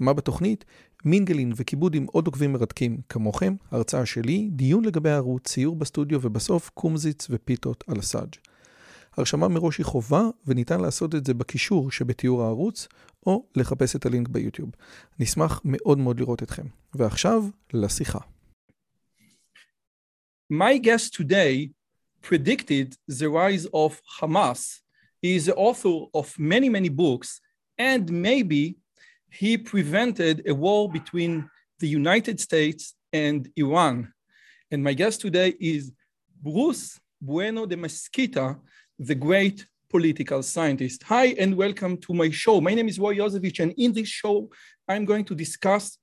מה בתוכנית? מינגלין וכיבוד עם עוד עוקבים מרתקים כמוכם, הרצאה שלי, דיון לגבי הערוץ, ציור בסטודיו ובסוף קומזיץ ופיתות על הסאג'. הרשמה מראש היא חובה וניתן לעשות את זה בקישור שבתיאור הערוץ או לחפש את הלינק ביוטיוב. נשמח מאוד מאוד לראות אתכם. ועכשיו, לשיחה. My guest today predicted the rise of Hamas. He is the author of many, many books, and maybe he prevented a war between the United States and Iran. And my guest today is Bruce Bueno de Mesquita, the great political scientist. Hi, and welcome to my show. My name is Roy Yozevitch, and in this show, I'm going to discuss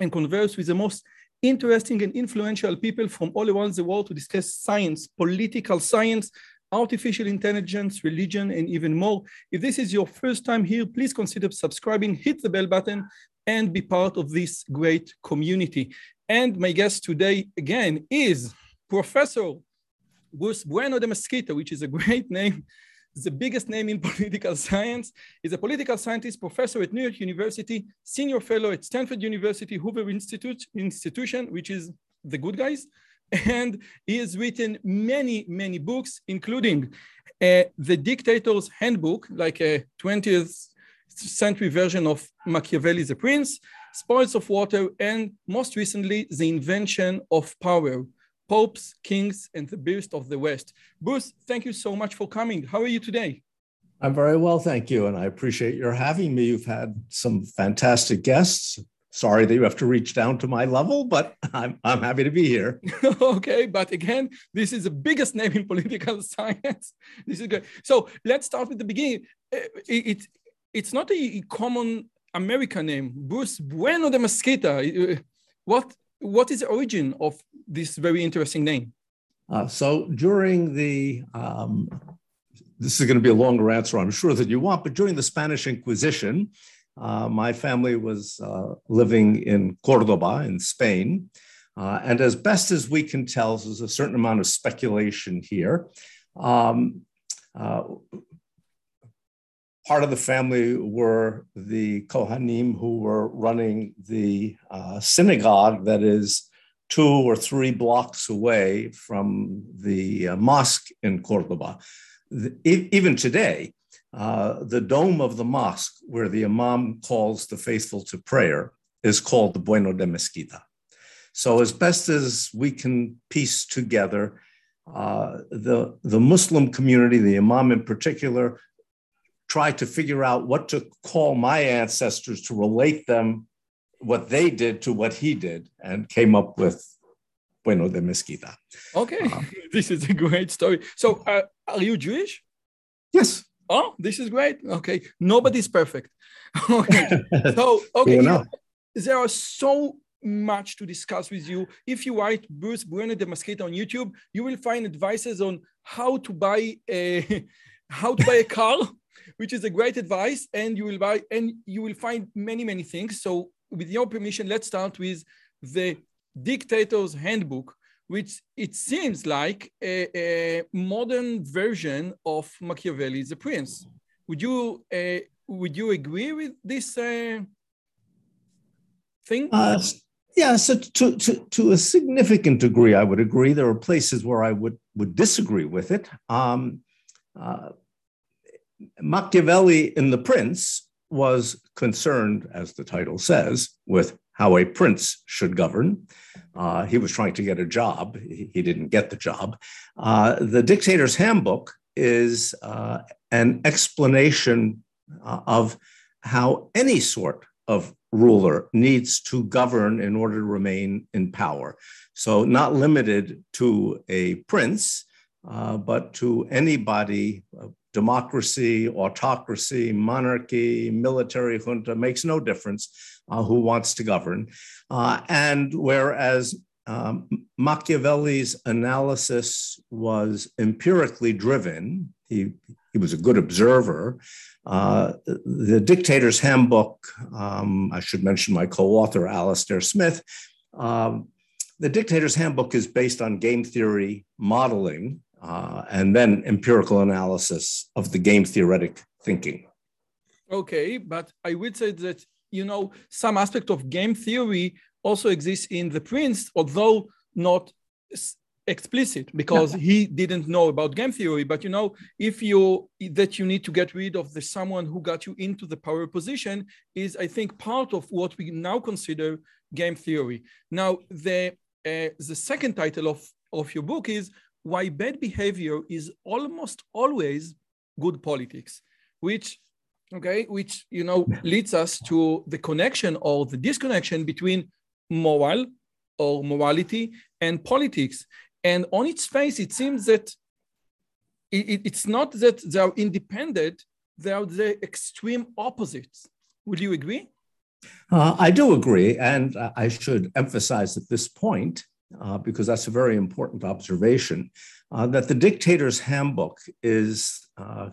and converse with the most interesting and influential people from all around the world to discuss science, political science, artificial intelligence, religion, and even more. If this is your first time here, please consider subscribing, hit the bell button, and be part of this great community. And my guest today, again, is Professor Gus Bueno de Mesquita, which is a great name, the biggest name in political science. He's a political scientist, professor at New York University, senior fellow at Stanford University Hoover Institute, institution, which is the good guys. And he has written many, many books, including uh, The Dictator's Handbook, like a 20th century version of Machiavelli the Prince, Spoils of War, and most recently, The Invention of Power, Popes, Kings, and the Birth of the West. Bruce, thank you so much for coming. How are you today? I'm very well, thank you. And I appreciate your having me. You've had some fantastic guests, sorry that you have to reach down to my level, but I'm, I'm happy to be here. okay, but again, this is the biggest name in political science. This is good. So let's start with the beginning. Uh, it, it it's not a common American name, Bruce Bueno de Mesquita. Uh, what, what is the origin of this very interesting name? Uh, so during the, um, this is going to be a longer answer, I'm sure that you want, but during the Spanish Inquisition, uh, my family was uh, living in Cordoba in Spain. Uh, and as best as we can tell, there's a certain amount of speculation here. Um, uh, part of the family were the Kohanim who were running the uh, synagogue that is two or three blocks away from the uh, mosque in Cordoba. The, even today, uh, the dome of the mosque, where the imam calls the faithful to prayer, is called the Bueno de Mesquita. So, as best as we can piece together, uh, the, the Muslim community, the imam in particular, tried to figure out what to call my ancestors to relate them, what they did to what he did, and came up with Bueno de Mesquita. Okay, um, this is a great story. So, uh, are you Jewish? Yes. Oh, this is great. Okay, nobody's perfect. okay, so okay, you know, there are so much to discuss with you. If you write Bruce Bueno de Mesquita on YouTube, you will find advices on how to buy a how to buy a car, which is a great advice, and you will buy and you will find many many things. So, with your permission, let's start with the Dictator's Handbook, which it seems like a, a modern version of Machiavelli's The Prince. Would you uh, would you agree with this uh, thing? Uh, yeah, so to, to, to a significant degree, I would agree. There are places where I would, would disagree with it. Um, uh, Machiavelli in The Prince was concerned, as the title says, with how a prince should govern. Uh, he was trying to get a job. He, didn't get the job. Uh, the Dictator's Handbook is uh, an explanation uh, of how any sort of ruler needs to govern in order to remain in power. So, not limited to a prince, uh, but to anybody uh, democracy, autocracy, monarchy, military junta makes no difference uh, who wants to govern. Uh, and whereas um, Machiavelli's analysis was empirically driven. He, he was a good observer. Uh, the Dictator's Handbook, um, I should mention my co author, Alastair Smith. Um, the Dictator's Handbook is based on game theory modeling uh, and then empirical analysis of the game theoretic thinking. Okay, but I would say that, you know, some aspect of game theory also exists in the prince, although not explicit because he didn't know about game theory. But you know if you that you need to get rid of the someone who got you into the power position is i think part of what we now consider game theory. Now the uh, the second title of of your book is why bad behavior is almost always good politics which okay which you know leads us to the connection or the disconnection between moral or morality and politics. And on its face, it seems that it, it's not that they are independent, they are the extreme opposites. Would you agree? Uh, I do agree. And I should emphasize at this point, uh, because that's a very important observation, uh, that the Dictator's Handbook is uh,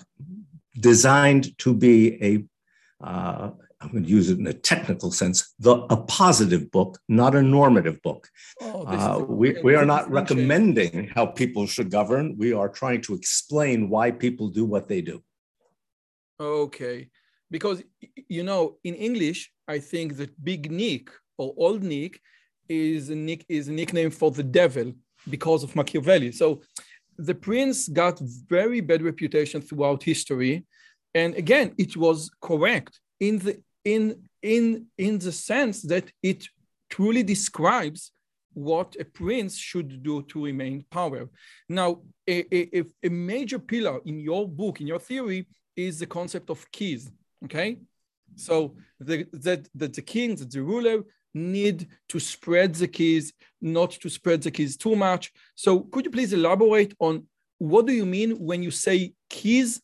designed to be a uh, I'm going to use it in a technical sense, the, a positive book, not a normative book. Oh, uh, we, we are not recommending how people should govern. We are trying to explain why people do what they do. Okay. Because, you know, in English, I think that Big Nick or Old Nick is a, nick, is a nickname for the devil because of Machiavelli. So the prince got very bad reputation throughout history. And again, it was correct in the in in in the sense that it truly describes what a prince should do to remain power. Now, a, a, a major pillar in your book, in your theory, is the concept of keys. Okay, so the, that the king, that the ruler need to spread the keys, not to spread the keys too much. So, could you please elaborate on what do you mean when you say keys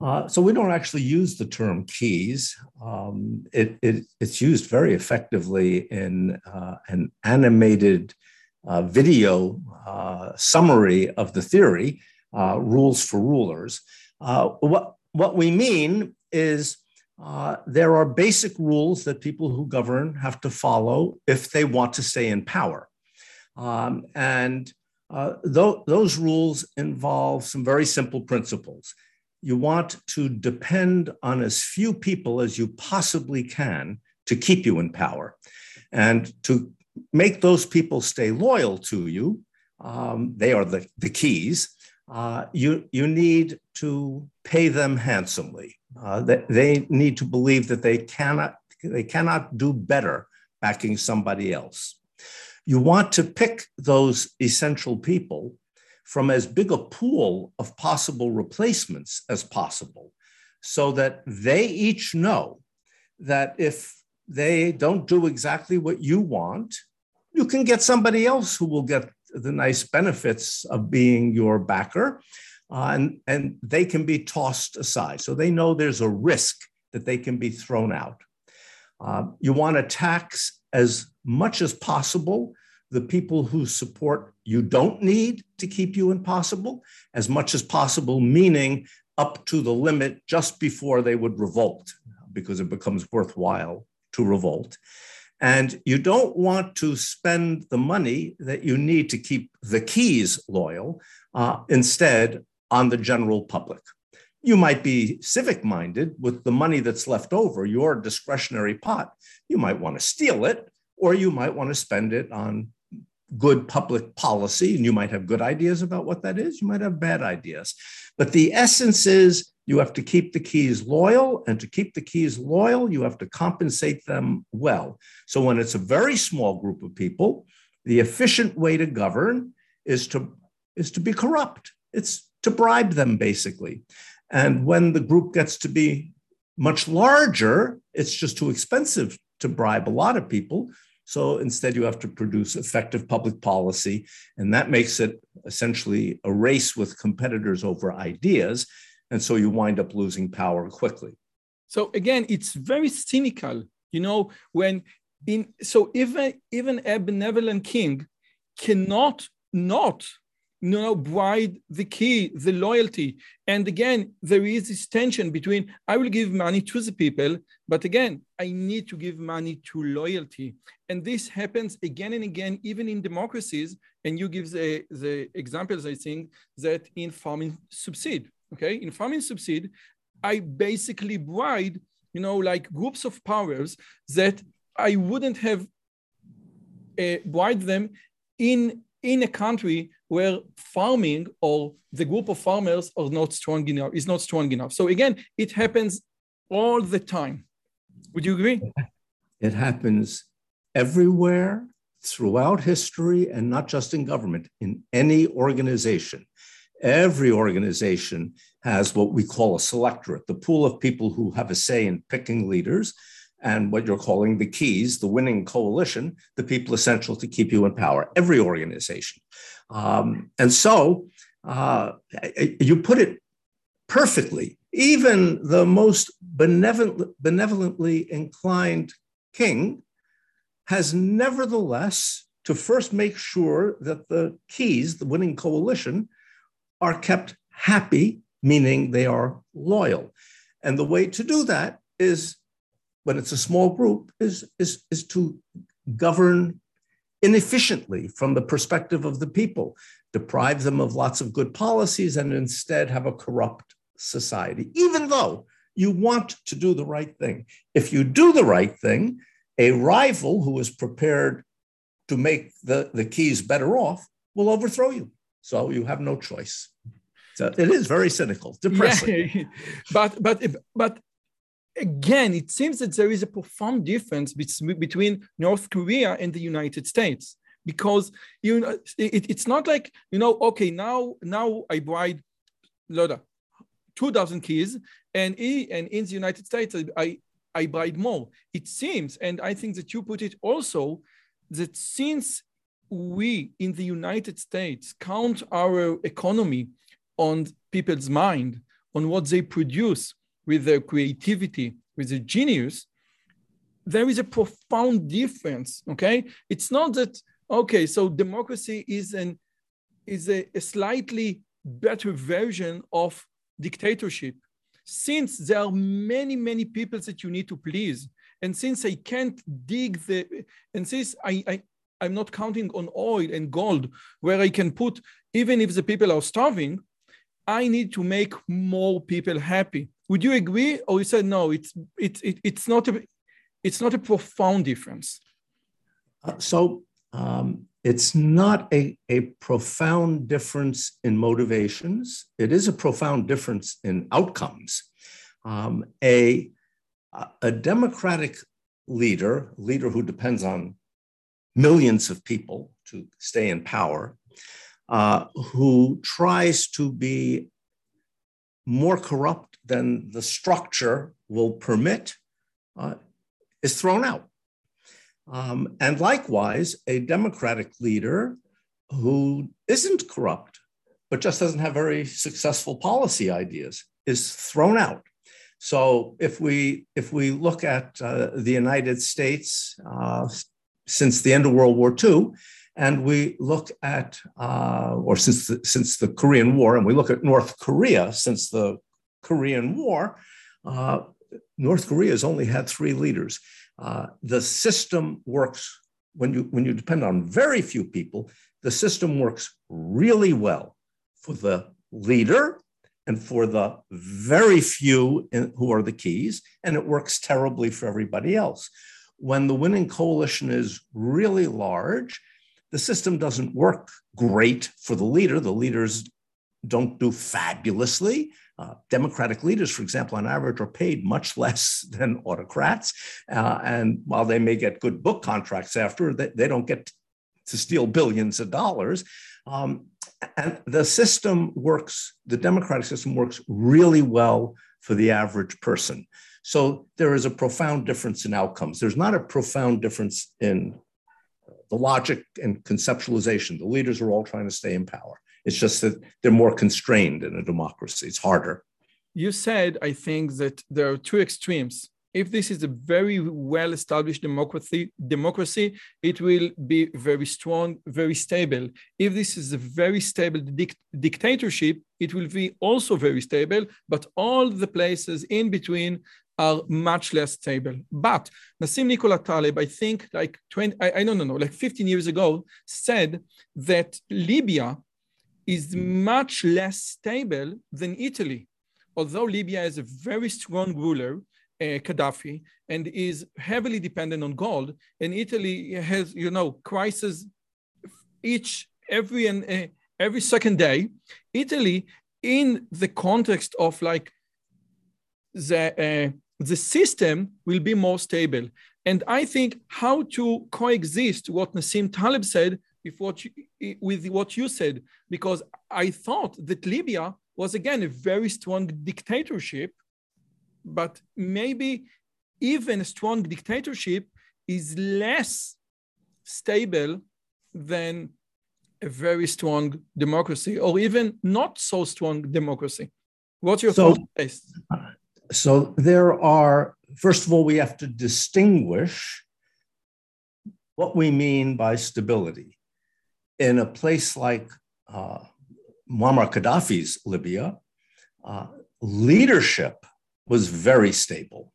uh, so we don't actually use the term keys. Um, it, it, it's used very effectively in uh, an animated uh, video uh, summary of the theory, uh, Rules for Rulers. what, what we mean is there are basic rules that people who govern have to follow if they want to stay in power. Um, and th- those rules involve some very simple principles you want to depend on as few people as you possibly can to keep you in power. And to make those people stay loyal to you, um, they are the, the keys. Uh, you, you need to pay them handsomely. Uh, they, they need to believe that they cannot, they cannot do better backing somebody else. You want to pick those essential people from as big a pool of possible replacements as possible so that they each know that if they don't do exactly what you want, you can get somebody else who will get the nice benefits of being your backer. Uh, and, and they can be tossed aside. So they know there's a risk that they can be thrown out. Uh, you want to tax as much as possible the people who support you don't need to keep you impossible as much as possible, meaning up to the limit just before they would revolt, because it becomes worthwhile to revolt. And you don't want to spend the money that you need to keep the keys loyal uh, instead on the general public. You might be civic minded with the money that's left over, your discretionary pot. You might want to steal it, or you might want to spend it on good public policy, and you might have good ideas about what that is, you might have bad ideas. But the essence is you have to keep the keys loyal, and to keep the keys loyal, you have to compensate them well. So when it's a very small group of people, the efficient way to govern is to, is to be corrupt. It's to bribe them, basically. And when the group gets to be much larger, it's just too expensive to bribe a lot of people. So instead, you have to produce effective public policy. And that makes it essentially a race with competitors over ideas. And so you wind up losing power quickly. So again, it's very cynical, you know, when in so even even a benevolent king cannot not you know bribe the key the loyalty. And again there is this tension between i will give money to the people but again i need to give money to loyalty. And this happens again and again even in democracies. And you give the, the examples i think that in farming subsidy okay? In farming subsidy i basically bribe you know like groups of powers that I wouldn't have uh, bribed them in in a country where farming or the group of farmers are not strong enough is not strong enough. So again, it happens all the time. Would you agree? It happens everywhere throughout history and not just in government, in any organization. Every organization has what we call a selectorate, the pool of people who have a say in picking leaders and what you're calling the keys, the winning coalition, the people essential to keep you in power, every organization. Um, and so uh, you put it perfectly. Even the most benevolent, benevolently inclined king has nevertheless to first make sure that the keys, the winning coalition, are kept happy, meaning they are loyal. And the way to do that is when it's a small group, is, is, is to govern inefficiently from the perspective of the people, deprive them of lots of good policies, and instead have a corrupt society, even though you want to do the right thing. If you do the right thing, a rival who is prepared to make the, the keys better off will overthrow you. So you have no choice. So it is very cynical, depressing. Yeah, but but but again, it seems that there is a profound difference between North Korea and the United States because you know it, it's not like you know okay now now I bride Loda two dozen keys and he, and in the United States I I bride more. It seems, and I think that you put it also that since we in the United States count our economy on people's mind on what they produce with their creativity, with their genius, there is a profound difference. Okay, it's not that okay. So democracy is an is a, a slightly better version of dictatorship, since there are many many people that you need to please, and since I can't dig the, and since I, I I'm not counting on oil and gold where I can put even if the people are starving, I need to make more people happy. Would you agree, or you said no? It's it's it, it's not a it's not a profound difference. Uh, so um, it's not a, a profound difference in motivations. It is a profound difference in outcomes. Um, a a democratic leader, leader who depends on millions of people to stay in power, uh, who tries to be more corrupt than the structure will permit uh, is thrown out. Um, and likewise, a Democratic leader who isn't corrupt, but just doesn't have very successful policy ideas, is thrown out. So if we if we look at uh, the United States uh, since the end of World War II, and we look at, uh, or since the, since the Korean War, and we look at North Korea since the Korean War, uh, North Korea has only had three leaders. Uh, the system works when you when you depend on very few people. The system works really well for the leader and for the very few in, who are the keys, and it works terribly for everybody else. When the winning coalition is really large, the system doesn't work great for the leader. The leaders don't do fabulously. Uh, democratic leaders, for example, on average, are paid much less than autocrats. Uh, and while they may get good book contracts after, they, they don't get to steal billions of dollars. Um, and the system works, the democratic system works really well for the average person. So there is a profound difference in outcomes. There's not a profound difference in the logic and conceptualization. The leaders are all trying to stay in power. It's just that they're more constrained in a democracy. It's harder. You said, I think, that there are two extremes if this is a very well established democracy, democracy, it will be very strong, very stable. If this is a very stable dic- dictatorship, it will be also very stable, but all the places in between are much less stable. But Nassim Nicola Taleb, I think like 20, I, I don't know, like 15 years ago, said that Libya is much less stable than Italy. Although Libya is a very strong ruler, uh, Gaddafi, and is heavily dependent on gold, and Italy has, you know, crisis each every and uh, every second day. Italy, in the context of like the uh, the system will be more stable. And I think how to coexist what Nassim Taleb said with what you, with what you said, because I thought that Libya was again a very strong dictatorship, but maybe even a strong dictatorship is less stable than a very strong democracy or even not so strong democracy. What's your so, thought? so there are, first of all, we have to distinguish what we mean by stability. In a place like uh, Muammar Gaddafi's Libya, uh, leadership was very stable.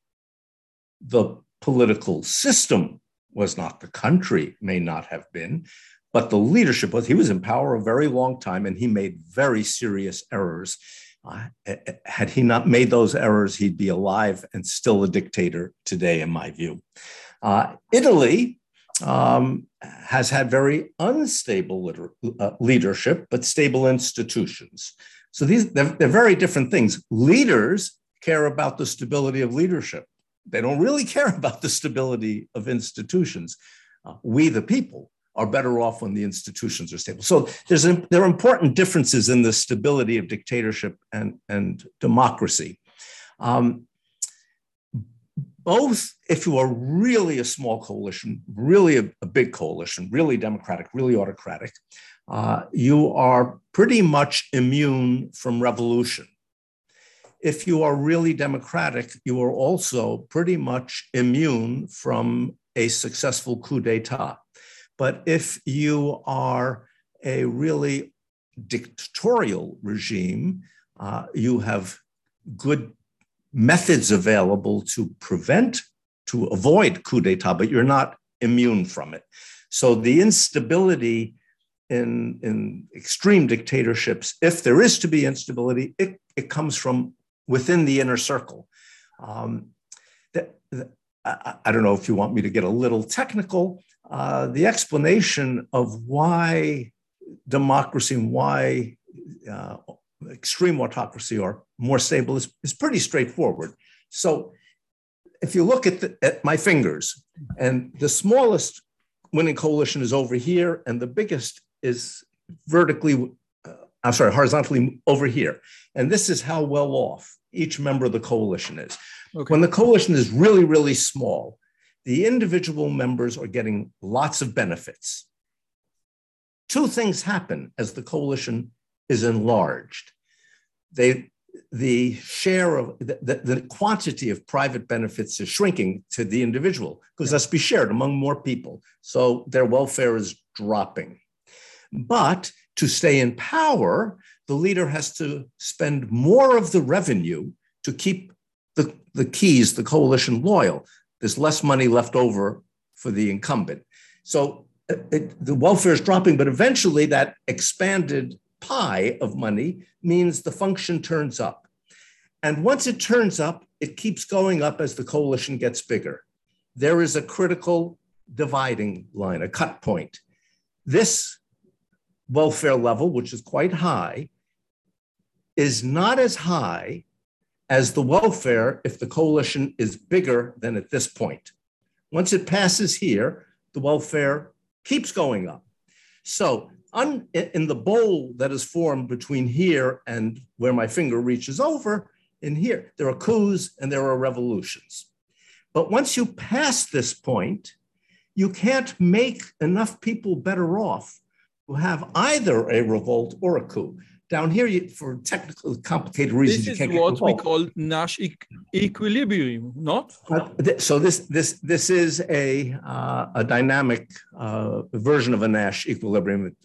The political system was not, the country may not have been, but the leadership was, he was in power a very long time and he made very serious errors uh, had he not made those errors, he'd be alive and still a dictator today, in my view. Uh, Italy um, has had very unstable liter- uh, leadership, but stable institutions. So these they're, they're very different things. Leaders care about the stability of leadership. They don't really care about the stability of institutions. Uh, we, the people, are better off when the institutions are stable. So there's a, there are important differences in the stability of dictatorship and, and democracy. Um, both, if you are really a small coalition, really a, a big coalition, really democratic, really autocratic, uh, you are pretty much immune from revolution. If you are really democratic, you are also pretty much immune from a successful coup d'etat. But if you are a really dictatorial regime, uh, you have good methods available to prevent, to avoid coup d'etat, but you're not immune from it. So the instability in, in extreme dictatorships, if there is to be instability, it, it comes from within the inner circle. Um, that, that, I, I, don't know if you want me to get a little technical, uh, the explanation of why democracy and why uh, extreme autocracy or more stable is, is pretty straightforward. So if you look at, the, at my fingers, and the smallest winning coalition is over here, and the biggest is vertically, uh, I'm sorry, horizontally over here. And this is how well off each member of the coalition is. Okay. When the coalition is really, really small, the individual members are getting lots of benefits. Two things happen as the coalition is enlarged. They, the share of the, the, the quantity of private benefits is shrinking to the individual because yeah. that's be shared among more people. So their welfare is dropping. But to stay in power, the leader has to spend more of the revenue to keep the, the keys, the coalition loyal there's less money left over for the incumbent. So it, the welfare is dropping, but eventually that expanded pie of money means the function turns up. And once it turns up, it keeps going up as the coalition gets bigger. There is a critical dividing line, a cut point. This welfare level, which is quite high, is not as high as the welfare if the coalition is bigger than at this point. Once it passes here, the welfare keeps going up. So un, in the bowl that is formed between here and where my finger reaches over, in here, there are coups and there are revolutions. But once you pass this point, you can't make enough people better off to have either a revolt or a coup. Down here, you, for technical, complicated reasons, This you is what we call Nash eq- equilibrium, not? Uh, th- So this this this is a uh, a dynamic uh, version of a Nash equilibrium.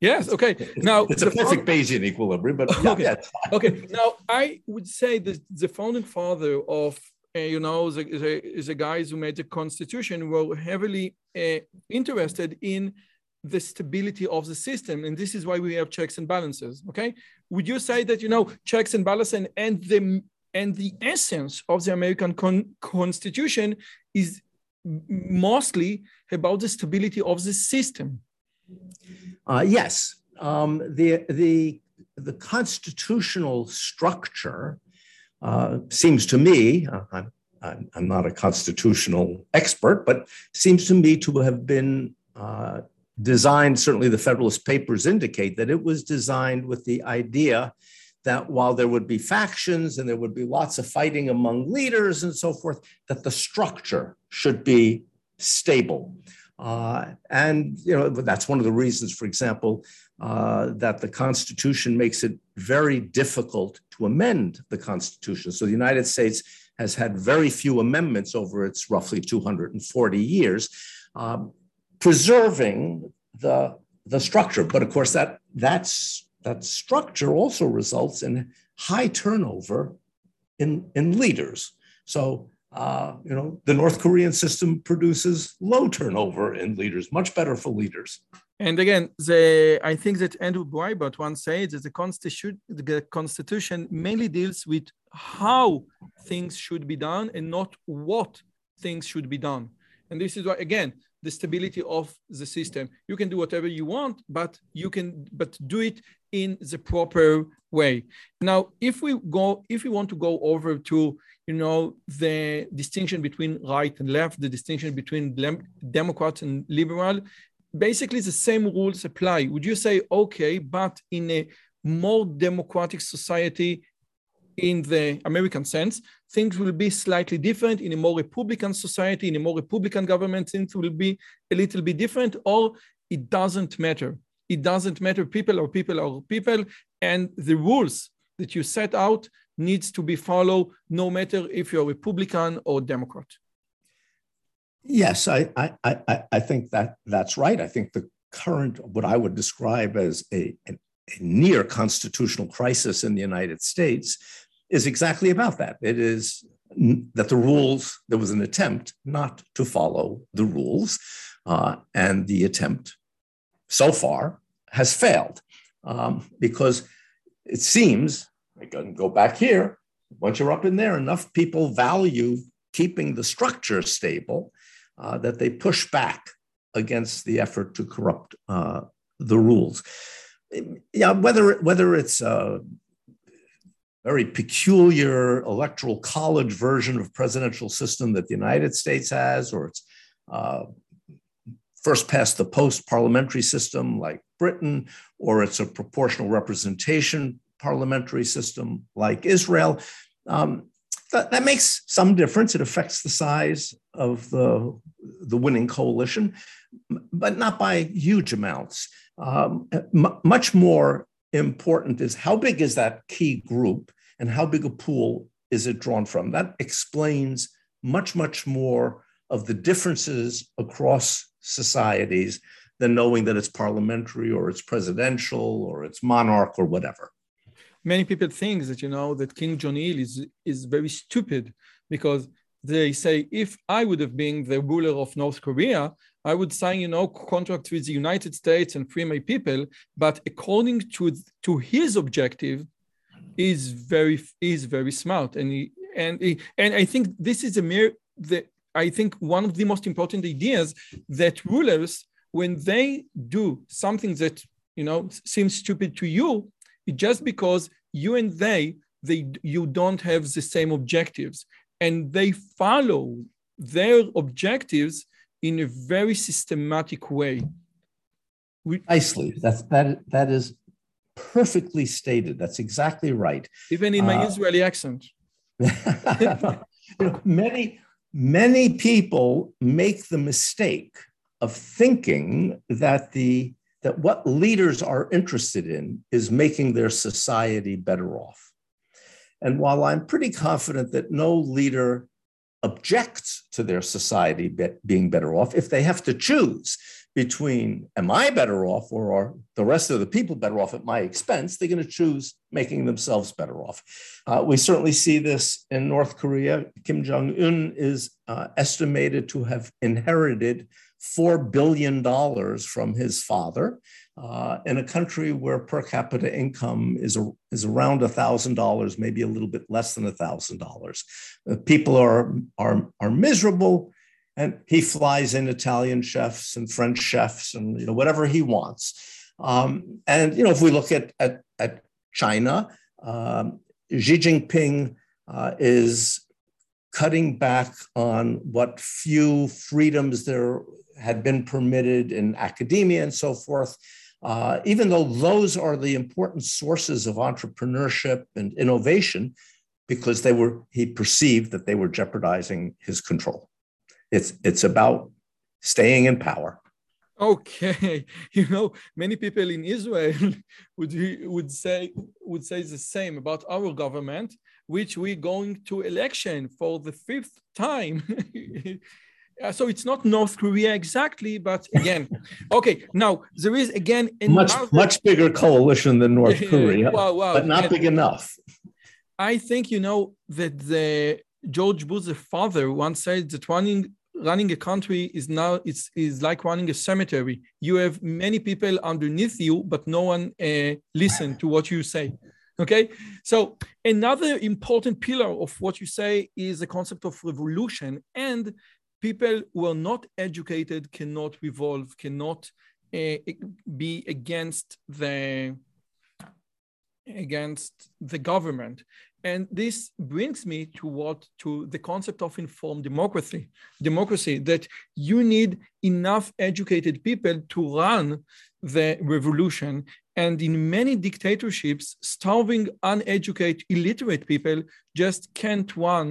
Yes. Okay. Now it's a perfect Bayesian equilibrium, but yeah, Okay. yeah, okay now i would say that the founding father of uh, you know the, the, the guys who made the constitution were heavily uh, interested in the stability of the system and this is why we have checks and balances okay would you say that you know checks and balances and, and the and the essence of the american con- constitution is mostly about the stability of the system Uh, yes, um, the the the constitutional structure uh, seems to me. uh, I'm, I'm not a constitutional expert, but seems to me to have been uh, designed. Certainly, the Federalist Papers indicate that it was designed with the idea that while there would be factions and there would be lots of fighting among leaders and so forth, that the structure should be stable. Uh, and you know that's one of the reasons, for example, uh, that the Constitution makes it very difficult to amend the Constitution. So the United States has had very few amendments over its roughly 240 years, um, preserving the the structure. But of course, that that's that structure also results in high turnover in in leaders. So uh, you know, the North Korean system produces low turnover in leaders, much better for leaders. And again, the I think that Andrew Breitbart once said that the constitution, the constitution mainly deals with how things should be done and not what things should be done. And this is why, again, the stability of the system. You can do whatever you want, but you can, but do it in the proper way. Now, if we go, if we want to go over to, you know, the distinction between right and left, the distinction between Democrat and liberal, basically the same rules apply. Would you say, okay, but in a more democratic society, in the American sense, things will be slightly different. In a more Republican society, in a more Republican government, things will be a little bit different, or it doesn't matter. It doesn't matter. People are people are people, and the rules that you set out needs to be followed, no matter if you're Republican or Democrat. Yes, I, I, I, I think that that's right. I think the current, what I would describe as a, a, a near constitutional crisis in the United States, is exactly about that. It is that the rules, there was an attempt not to follow the rules, uh, and the attempt so far has failed um, because it seems, I can go back here, once you're up in there, enough people value keeping the structure stable uh, that they push back against the effort to corrupt uh, the rules. Yeah, whether whether it's a very peculiar electoral college version of presidential system that the United States has, or it's uh, first past the post parliamentary system like Britain, or it's a proportional representation parliamentary system like Israel. Um, that, that makes some difference. It affects the size of the, the winning coalition, but not by huge amounts. Um, much more important is how big is that key group and how big a pool is it drawn from? That explains much, much more of the differences across societies than knowing that it's parliamentary or it's presidential or it's monarch or whatever many people think that you know that Kim Jong Il is is very stupid because they say if I would have been the ruler of North Korea, I would sign you know contract with the United States and free my people. But according to to his objective, is very is very smart and he, and he, and I think this is a mere the I think one of the most important ideas that rulers when they do something that you know seems stupid to you just because you and they they you don't have the same objectives and they follow their objectives in a very systematic way Precisely. That's that that is perfectly stated. That's exactly right. even in my Uh, israeli accent you know, many many people make the mistake of thinking that the that what leaders are interested in is making their society better off. And while I'm pretty confident that no leader objects to their society be, being better off, if they have to choose between am I better off or are the rest of the people better off at my expense, they're going to choose making themselves better off. Uh, we certainly see this in North Korea. Kim Jong un is uh, estimated to have inherited $4 billion from his father uh, in a country where per capita income is, a, is around $1,000, maybe a little bit less than $1,000. Uh, people are, are, are miserable and he flies in Italian chefs and French chefs and you know whatever he wants. Um, and you know if we look at at, at China, um, Xi Jinping uh, is cutting back on what few freedoms there had been permitted in academia and so forth. Uh, even though those are the important sources of entrepreneurship and innovation, because they were he perceived that they were jeopardizing his control. It's it's about staying in power. Okay, you know, many people in Israel would would say would say the same about our government, which we're going to election for the fifth time. so it's not North Korea exactly, but again, okay. Now there is again much much bigger coalition than North Korea, wow, wow. but not and big enough. I think you know that the George Bush's father once said that running running a country is now it's is like running a cemetery. You have many people underneath you, but no one uh, listen to what you say. Okay, so another important pillar of what you say is the concept of revolution, and people who are not educated cannot revolve, cannot uh, be against the against the government. And this brings me to what to the concept of informed democracy democracy that you need enough educated people to run the revolution. And in many dictatorships starving uneducated illiterate people just can't run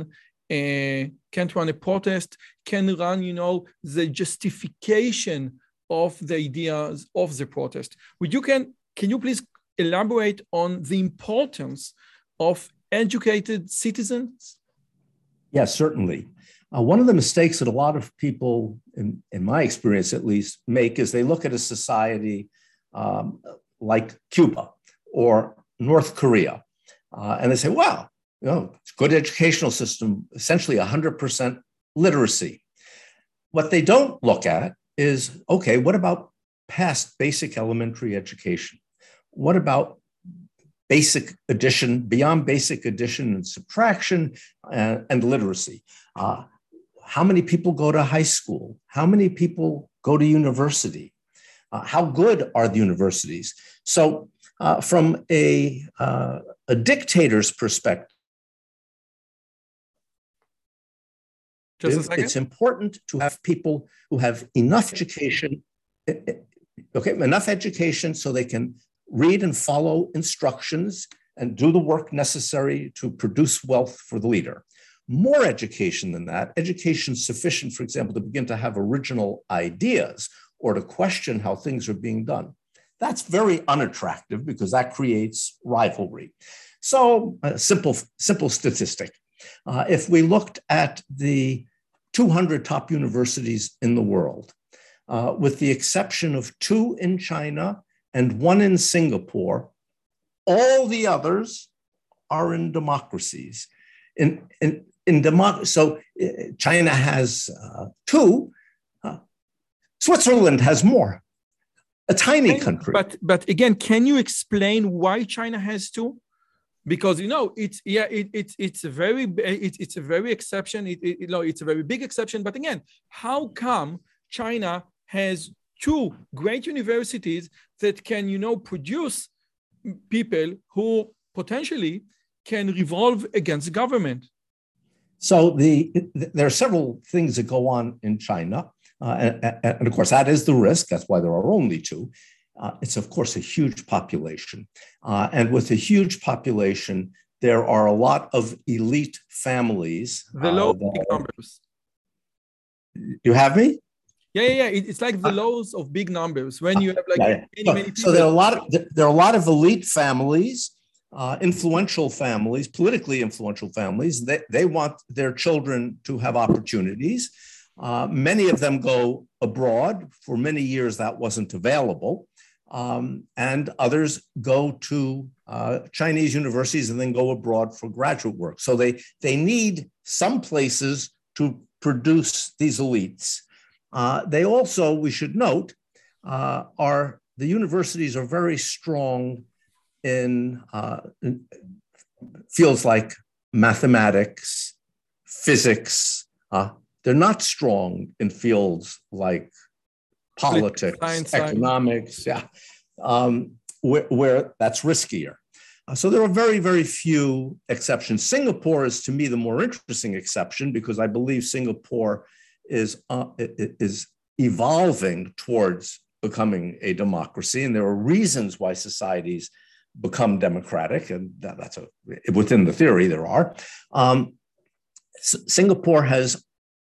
a, can't run a protest can run you know the justification of the ideas of the protest would you can can you please elaborate on the importance of educated citizens? Yes, certainly. Uh, one of the mistakes that a lot of people, in, in, my experience at least, make is they look at a society um, like Cuba or North Korea, uh, and they say, "Wow, you know, good educational system, essentially 100% literacy." What they don't look at is, okay, what about past basic elementary education? What about basic addition, beyond basic addition and subtraction and, uh, and literacy. Uh, how many people go to high school? How many people go to university? Uh, how good are the universities? So, uh, from a, uh, a dictator's perspective, it's important to have people who have enough education, eh, eh, okay, enough education so they can read and follow instructions and do the work necessary to produce wealth for the leader. More education than that, education sufficient, for example, to begin to have original ideas or to question how things are being done. That's very unattractive because that creates rivalry. So, a simple, simple statistic. Uh, if we looked at the 200 top universities in the world, uh, with the exception of two in China and one in Singapore. All the others are in democracies. In, in, in democ- so uh, China has uh, two, uh, Switzerland has more. A tiny country. But but again, can you explain why China has two? Because you know it's yeah it, it's it's a very it, it's a very exception it, it, you know it's a very big exception. But again, how come China has two great universities that can, you know, produce people who potentially can revolve against government. So the there are several things that go on in China, uh, and, and, of course that is the risk. That's why there are only two. Uh, it's of course a huge population, uh, and with a huge population, there are a lot of elite families. The low uh, numbers. You have me. Yeah, yeah, yeah. It's like the lows of big numbers when you have like Yeah, yeah. many, So- many people. So there are a lot of there are a lot of elite families, uh, influential families, politically influential families. They they want their children to have opportunities. Uh, many of them go abroad. For many years, that wasn't available. Um, and others go to uh, Chinese universities and then go abroad for graduate work. So they they need some places to produce these elites. Uh, they also, we should note, uh, are the universities are very strong in, uh, in fields like mathematics, physics. Uh, they're not strong in fields like politics, Science, science. economics, yeah, um, where, where that's riskier. Uh, so there are very, very few exceptions. Singapore is, to me, the more interesting exception because I believe Singapore is uh, is evolving towards becoming a democracy, and there are reasons why societies become democratic, and that, that's a within the theory there are. Um, S- Singapore has,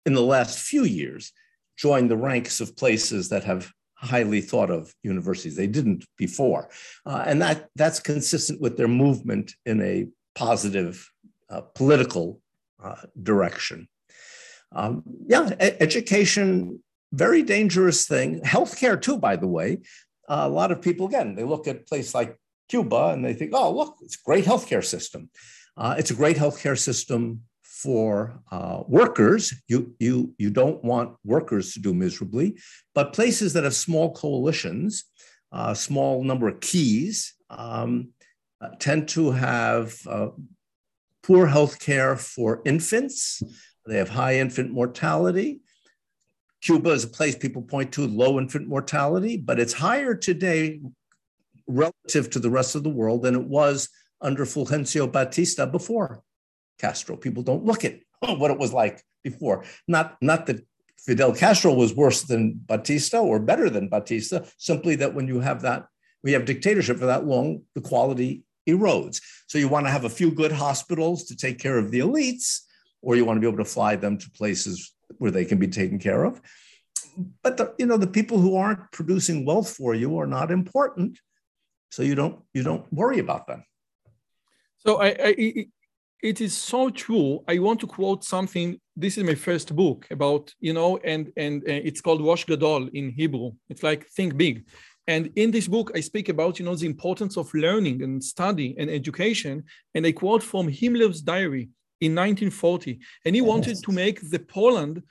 in the last few years, joined the ranks of places that have highly thought of universities. They didn't before, uh, and that that's consistent with their movement in a positive uh, political uh, direction. Um, yeah, e- education, very dangerous thing. Healthcare too, by the way. Uh, a lot of people again they look at a place like Cuba and they think, oh, look, it's a great healthcare system. Uh, it's a great healthcare system for uh, workers. You, you, you don't want workers to do miserably, but places that have small coalitions, a small number of keys, um, uh, tend to have uh, poor health care for infants. They have high infant mortality. Cuba is a place people point to low infant mortality, but it's higher today relative to the rest of the world than it was under Fulgencio Batista before Castro. People don't look at oh, what it was like before. Not, not that Fidel Castro was worse than Batista or better than Batista, simply that when you have that, we have dictatorship for that long, the quality erodes. So you want to have a few good hospitals to take care of the elites, or you want to be able to fly them to places where they can be taken care of. But the, you know, the people who aren't producing wealth for you are not important, so you don't you don't worry about them. So I, I it- is so true. I want to quote something. This is my first book about, you know, and and uh, it's called Rosh Gadol in Hebrew. It's like think big. And in this book, I speak about, you know, the importance of learning and study and education. And I quote from Himmler's diary in 1940, and he wanted to make the Poland,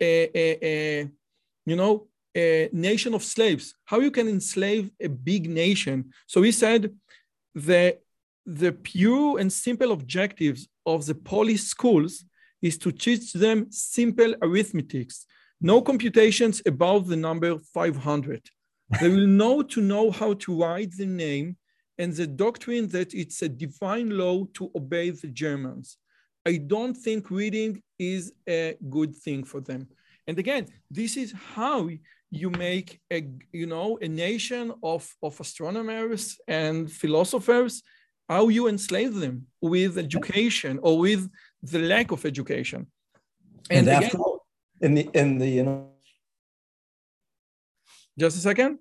a, a, a, you know, a nation of slaves. How you can enslave a big nation? So he said, the the pure and simple objectives of the Polish schools is to teach them simple arithmetics, no computations above the number 500. they will know to know how to write the name and the doctrine that it's a divine law to obey the Germans. I don't think reading is a good thing for them. And again, this is how you make a you know a nation of, of astronomers and philosophers how you enslave them with education or with the lack of education. And, again- after all, in the in the you know just a second.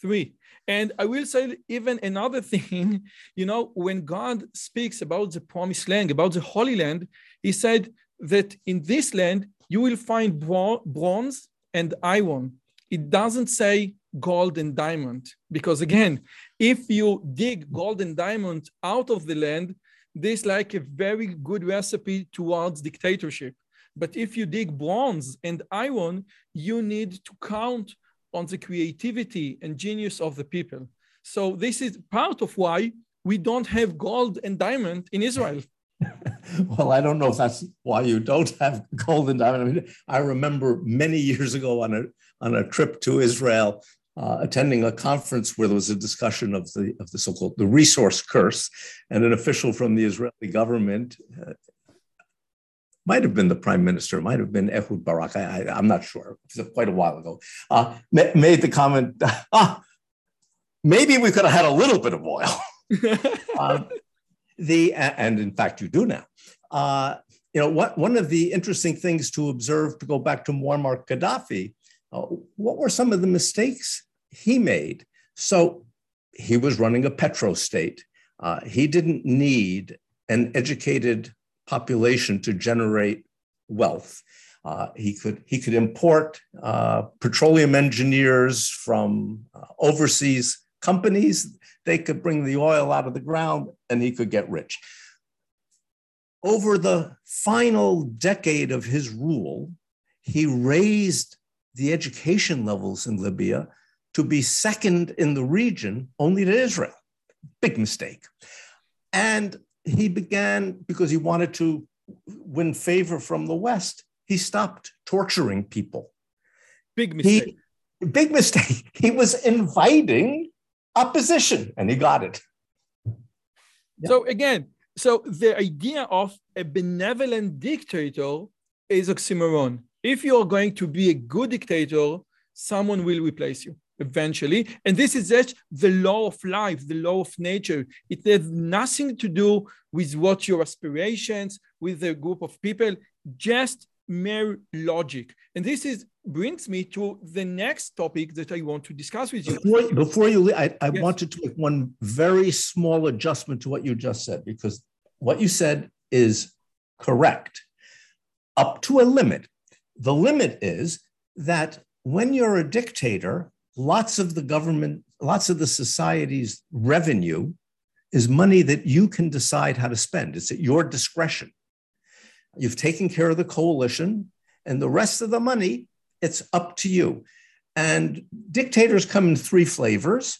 Three. And I will say even another thing, you know, when God speaks about the promised land, about the Holy Land, he said that in this land you will find bronze and iron. It doesn't say gold and diamond, because again, if you dig gold and diamond out of the land, this like a very good recipe towards dictatorship. But if you dig bronze and iron, you need to count on the creativity and genius of the people. So this is part of why we don't have gold and diamond in Israel. well, I don't know if that's why you don't have gold and diamond. I mean, I remember many years ago on a on a trip to Israel, uh, attending a conference where there was a discussion of the of the so-called the resource curse, and an official from the Israeli government. Uh, might have been the prime minister, might have been Ehud Barak. I, am not sure. Quite a while ago. Uh, ma- made the comment, ah, maybe we could have had a little bit of oil. Um, the and in fact you do now. Uh, you know, what, one of the interesting things to observe, to go back to Muammar Gaddafi, uh, what were some of the mistakes he made? So he was running a petrostate. Uh, he didn't need an educated population to generate wealth. Uh, he could he could import uh, petroleum engineers from uh, overseas companies. They could bring the oil out of the ground, and he could get rich. Over the final decade of his rule, he raised the education levels in Libya to be second in the region only to Israel. Big mistake. And he began, because he wanted to win favor from the West, he stopped torturing people. Big mistake. He, big mistake. He was inviting opposition and he got it. So again, so the idea of a benevolent dictator is oxymoron. If you're going to be a good dictator, someone will replace you eventually. And this is just the law of life, the law of nature. It has nothing to do with what your aspirations, with a group of people, just mere logic. And this is brings me to the next topic that I want to discuss with you. Before, before you leave, I, I yes. wanted to make one very small adjustment to what you just said, because what you said is correct up to a limit. The limit is that when you're a dictator, lots of the government, lots of the society's revenue is money that you can decide how to spend. It's at your discretion. You've taken care of the coalition, and the rest of the money, it's up to you. And dictators come in three flavors.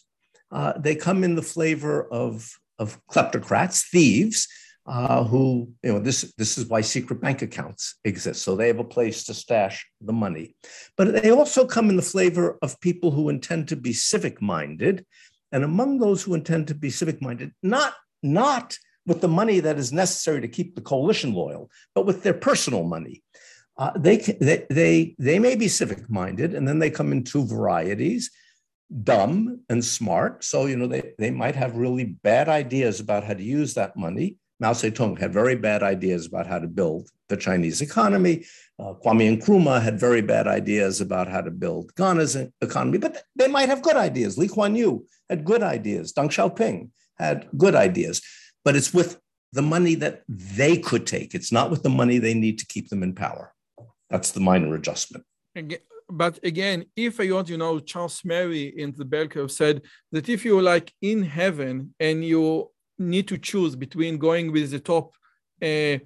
Uh, they come in the flavor of, of kleptocrats, thieves, uh, who, you know, this, this is why secret bank accounts exist. So they have a place to stash the money. But they also come in the flavor of people who intend to be civic minded. And among those who intend to be civic minded, not, not with the money that is necessary to keep the coalition loyal, but with their personal money. Uh, they, they, they, they may be civic minded, and then they come in two varieties dumb and smart. So, you know, they, they might have really bad ideas about how to use that money. Mao Zedong had very bad ideas about how to build the Chinese economy. Uh, Kwame Nkrumah had very bad ideas about how to build Ghana's economy, but they might have good ideas. Lee Kuan Yew had good ideas. Deng Xiaoping had good ideas but it's with the money that they could take. It's not with the money they need to keep them in power. That's the minor adjustment. But again, if I want, you know, Charles Murray in the bell curve said that if you're like in heaven and you need to choose between going with the top uh,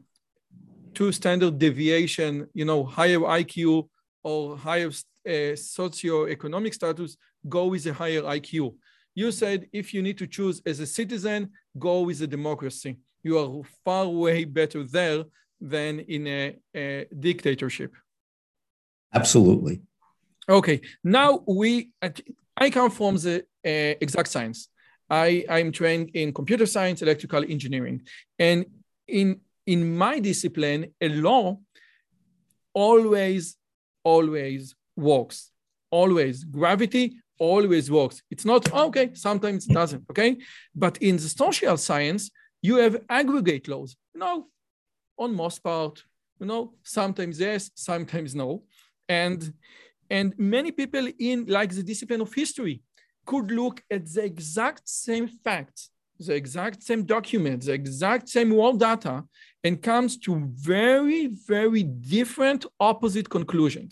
two standard deviation, you know, higher IQ or higher uh, socioeconomic status, go with a higher IQ. You said if you need to choose as a citizen, go with a democracy. You are far way better there than in a, a dictatorship. Absolutely. Okay. Now we, I come from the uh, exact science. I I'm trained in computer science, electrical engineering, and in in my discipline, a law always always works. Always gravity always works. It's not, oh, okay, sometimes it doesn't, okay? But in the social science, you have aggregate laws, know, on most part, you know, sometimes yes, sometimes no. And, and many people in like the discipline of history could look at the exact same facts, the exact same documents, the exact same world data, and comes to very, very different opposite conclusions.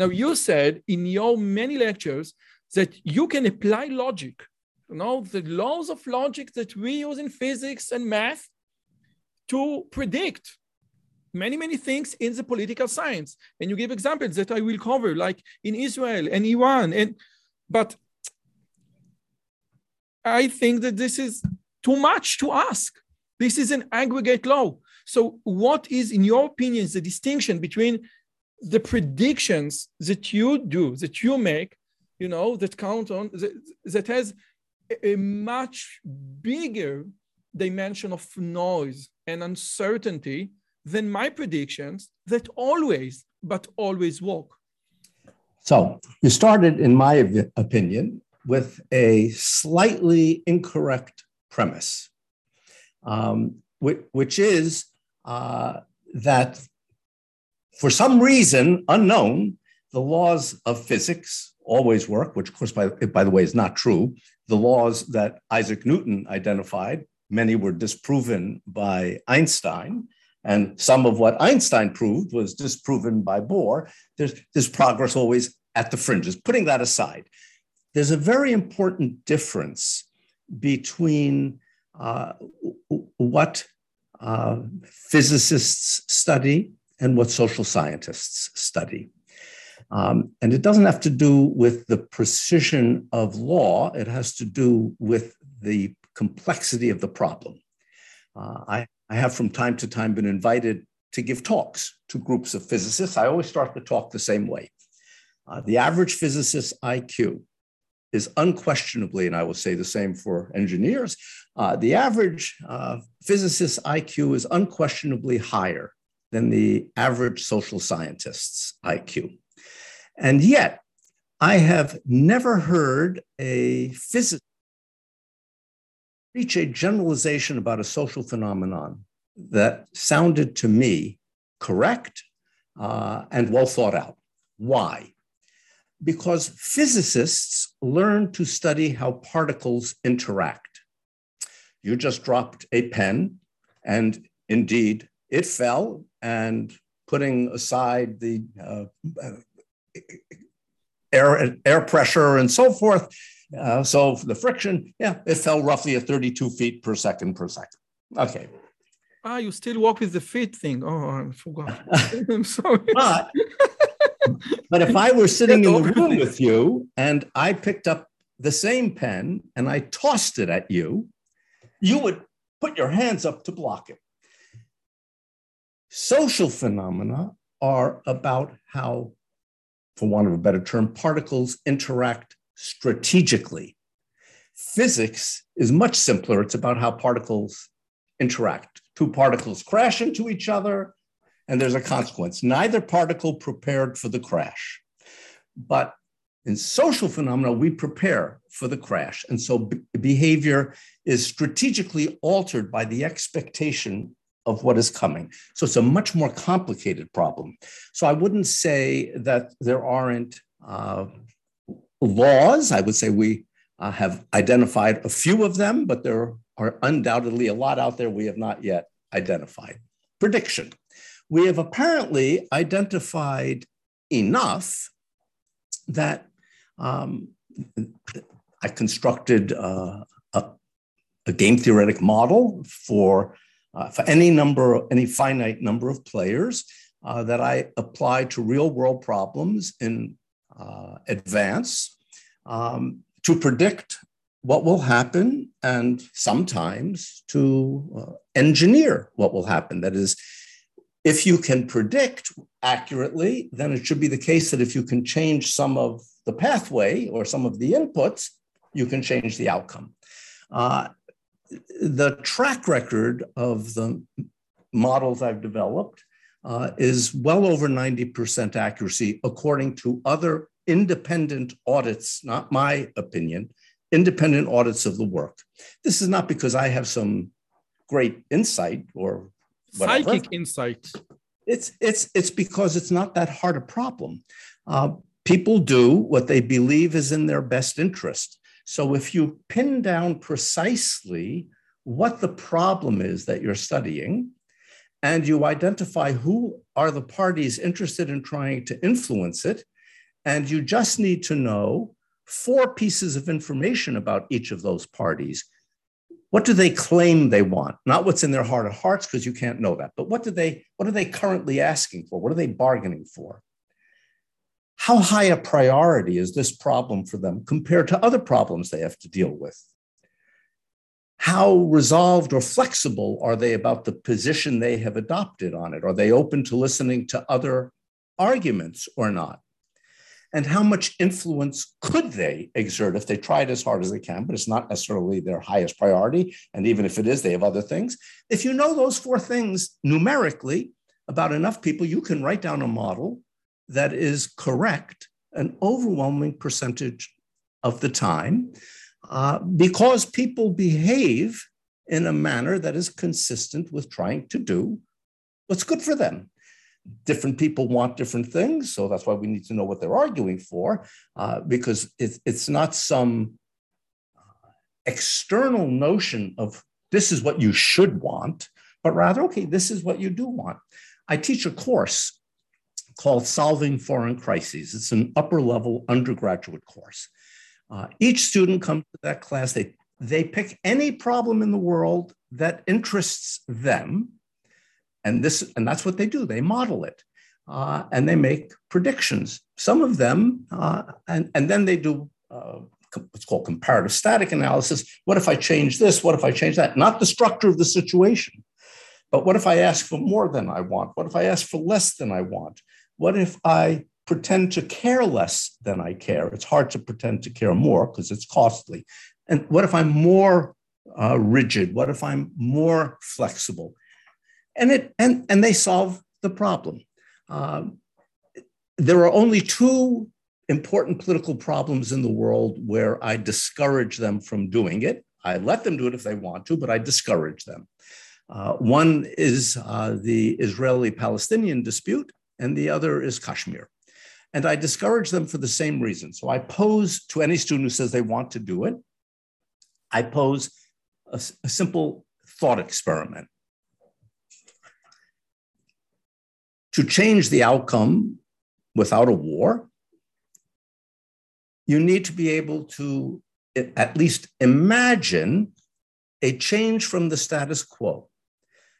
Now, you said in your many lectures that you can apply logic, you know, the laws of logic that we use in physics and math to predict many, many things in the political science. And you give examples that I will cover, like in Israel and Iran. And but I think that this is too much to ask. This is an aggregate law. So, what is, in your opinion, the distinction between the predictions that you do, that you make, you know, that count on, that, that has a much bigger dimension of noise and uncertainty than my predictions that always, but always work. So you started, in my opinion, with a slightly incorrect premise, um, which, which, is uh, that for some reason unknown, the laws of physics always work, which, of course, by, by the way, is not true. The laws that Isaac Newton identified, many were disproven by Einstein. And some of what Einstein proved was disproven by Bohr. There's, there's progress always at the fringes. Putting that aside, there's a very important difference between uh, what uh, physicists study and what social scientists study. Um, and it doesn't have to do with the precision of law, it has to do with the complexity of the problem. Uh, I, I have from time to time been invited to give talks to groups of physicists. I always start the talk the same way. Uh, the average physicist's IQ is unquestionably, and I will say the same for engineers, uh, the average uh, physicist's IQ is unquestionably higher than the average social scientist's IQ. And yet, I have never heard a physicist reach a generalization about a social phenomenon that sounded to me correct uh, and well thought out. Why? Because physicists learn to study how particles interact. You just dropped a pen, and indeed, it fell, and putting aside the uh, air, air pressure and so forth, uh, so the friction, yeah, it fell roughly at 32 feet per second per second. Okay. Ah, you still walk with the feet thing. Oh, I forgot. I'm sorry. But, but if I were sitting in the room with you and I picked up the same pen and I tossed it at you, you would put your hands up to block it. Social phenomena are about how, for want of a better term, particles interact strategically. Physics is much simpler. It's about how particles interact. Two particles crash into each other, and there's a consequence. Neither particle prepared for the crash. But in social phenomena, we prepare for the crash. And so b- behavior is strategically altered by the expectation of what is coming. So it's a much more complicated problem. So I wouldn't say that there aren't uh, laws. I would say we uh, have identified a few of them, but there are undoubtedly a lot out there we have not yet identified. Prediction. We have apparently identified enough that um, I constructed uh, a, a, game theoretic model for, uh, for any number, any finite number of players uh, that I apply to real world problems in uh, advance um, to predict what will happen and sometimes to uh, engineer what will happen. That is, if you can predict accurately, then it should be the case that if you can change some of the pathway or some of the inputs, you can change the outcome. Uh, the track record of the models I've developed uh, is well over 90% accuracy according to other independent audits, not my opinion, independent audits of the work. This is not because I have some great insight or whatever. psychic insight. It's it's it's because it's not that hard a problem. Uh, people do what they believe is in their best interest. So if you pin down precisely what the problem is that you're studying, and you identify who are the parties interested in trying to influence it, and you just need to know four pieces of information about each of those parties. What do they claim they want? Not what's in their heart of hearts, because you can't know that, but what do they what are they currently asking for? What are they bargaining for? How high a priority is this problem for them compared to other problems they have to deal with? How resolved or flexible are they about the position they have adopted on it? Are they open to listening to other arguments or not? And how much influence could they exert if they tried as hard as they can, but it's not necessarily their highest priority. And even if it is, they have other things. If you know those four things numerically about enough people, you can write down a model that is correct an overwhelming percentage of the time uh, because people behave in a manner that is consistent with trying to do what's good for them. Different people want different things, so that's why we need to know what they're arguing for, uh, because it, it's not some uh, external notion of this is what you should want, but rather, okay, this is what you do want. I teach a course called Solving Foreign Crises. It's an upper level undergraduate course. Uh, each student comes to that class, they, they pick any problem in the world that interests them. And, this, and that's what they do, they model it. Uh, and they make predictions. Some of them, uh, and, and then they do uh, what's called comparative static analysis. What if I change this? What if I change that? Not the structure of the situation, but what if I ask for more than I want? What if I ask for less than I want? What if I pretend to care less than I care? It's hard to pretend to care more because it's costly. And what if I'm more uh, rigid? What if I'm more flexible? And it and and they solve the problem. Um, there are only two important political problems in the world where I discourage them from doing it. I let them do it if they want to, but I discourage them. Uh, one is uh, the Israeli Palestinian dispute, and the other is Kashmir. And I discourage them for the same reason. So I pose to any student who says they want to do it, I pose a, a simple thought experiment. To change the outcome without a war, you need to be able to at least imagine a change from the status quo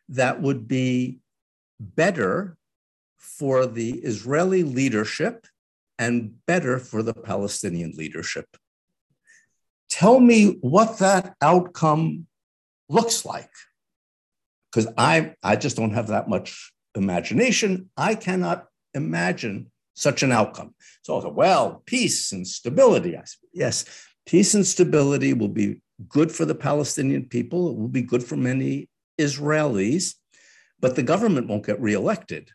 that would be better for the Israeli leadership and better for the Palestinian leadership. Tell me what that outcome looks like. Because I, I just don't have that much imagination. I cannot imagine such an outcome. So I said, well, peace and stability. I said, yes, peace and stability will be good for the Palestinian people. It will be good for many Israelis, but the government won't get reelected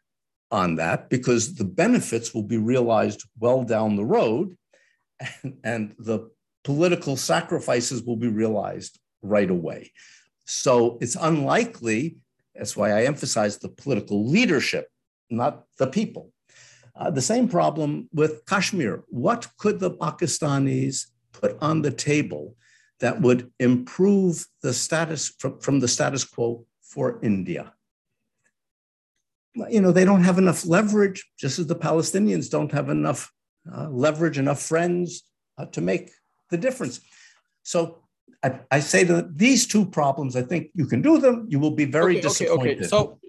on that because the benefits will be realized well down the road and, and the political sacrifices will be realized right away. So it's unlikely, that's why I emphasize the political leadership, not the people. Uh, the same problem with Kashmir. What could the Pakistanis put on the table that would improve the status from, from the status quo for India? You know, they don't have enough leverage, just as the Palestinians don't have enough uh, leverage, enough friends uh, to make the difference. So I, I, say that these two problems, I think you can do them. You will be very okay, disappointed. Okay, okay. So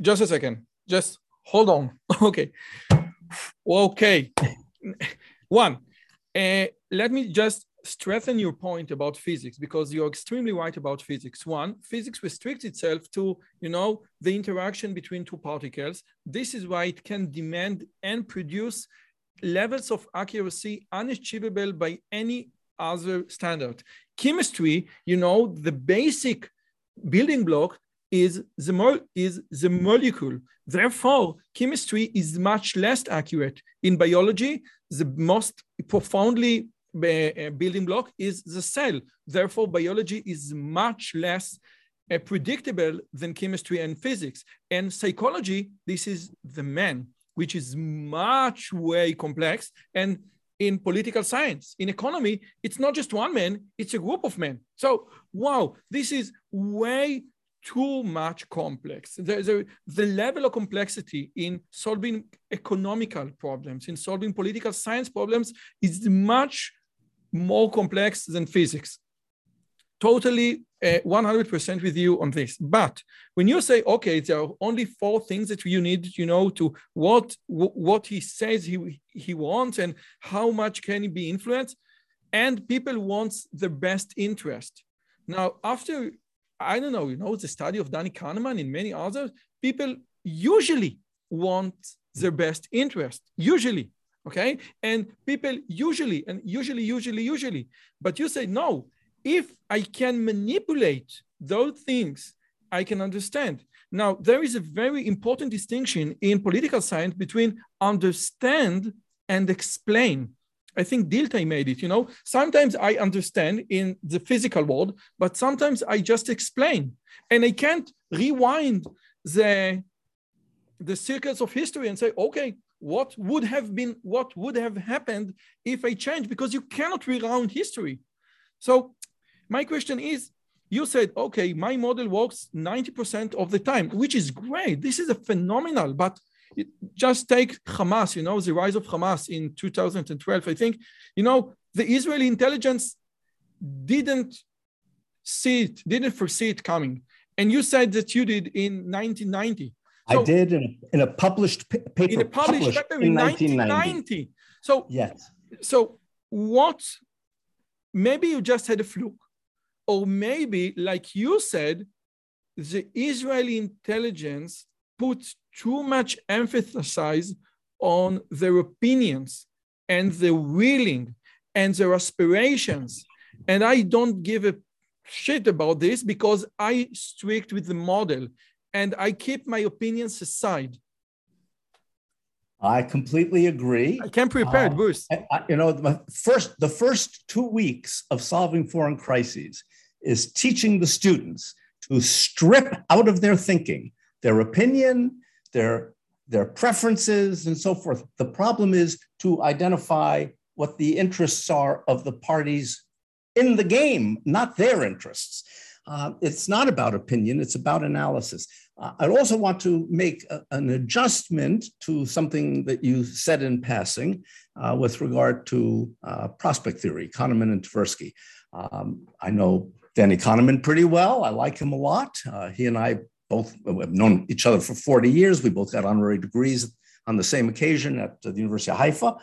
just a second. Just hold on. okay. Okay. One, uh, let me just strengthen your point about physics because you're extremely right about physics. One, physics restricts itself to, you know, the interaction between two particles. This is why it can demand and produce levels of accuracy unachievable by any other standard. Chemistry, you know, the basic building block is the, mo- is the molecule. Therefore, chemistry is much less accurate. In biology, the most profoundly uh, building block is the cell. Therefore, biology is much less uh, predictable than chemistry and physics. And psychology, this is the man, which is much way complex. And in political science, in economy, it's not just one man, it's a group of men. So, wow, this is way too much complex. The, the, the, level of complexity in solving economical problems, in solving political science problems is much more complex than physics. Totally uh, 100% with you on this. But when you say, okay, there are only four things that you need, you know, to what what he says he, he wants and how much can he be influenced, and people wants the best interest. Now, after I don't know, you know, the study of Danny Kahneman and many others, people usually want their best interest, usually, okay? And people usually, and usually, usually, usually, but you say, no, if I can manipulate those things, I can understand. Now, there is a very important distinction in political science between understand and explain. I think Dilthey made it, you know. Sometimes I understand in the physical world, but sometimes I just explain. And I can't rewind the the circles of history and say, okay, what would have been, what would have happened if I change? Because you cannot reround history. So my question is, you said, okay, my model works 90% of the time, which is great. This is a phenomenal, but just take Hamas, you know, the rise of Hamas in 2012. I think, you know, the Israeli intelligence didn't see it, didn't foresee it coming. And you said that you did in 1990. So, I did in, in a published paper. In a published, published paper in, in 1990. 1990. So yes. So what? Maybe you just had a fluke, or maybe, like you said, the Israeli intelligence put too much emphasis on their opinions and their willing and their aspirations. And I don't give a shit about this because I strict with the model and I keep my opinions aside. I completely agree. I can prepare, uh, Bruce. I, I, you know, the first the first two weeks of solving foreign crises is teaching the students to strip out of their thinking their opinion, their their preferences, and so forth. The problem is to identify what the interests are of the parties in the game, not their interests. Uh, it's not about opinion, it's about analysis. Uh, I also want to make a, an adjustment to something that you said in passing uh, with regard to uh, prospect theory, Kahneman and Tversky. Um, I know Danny Kahneman pretty well. I like him a lot. Uh, he and I both have known each other for 40 years. We both got honorary degrees on the same occasion at the University of Haifa.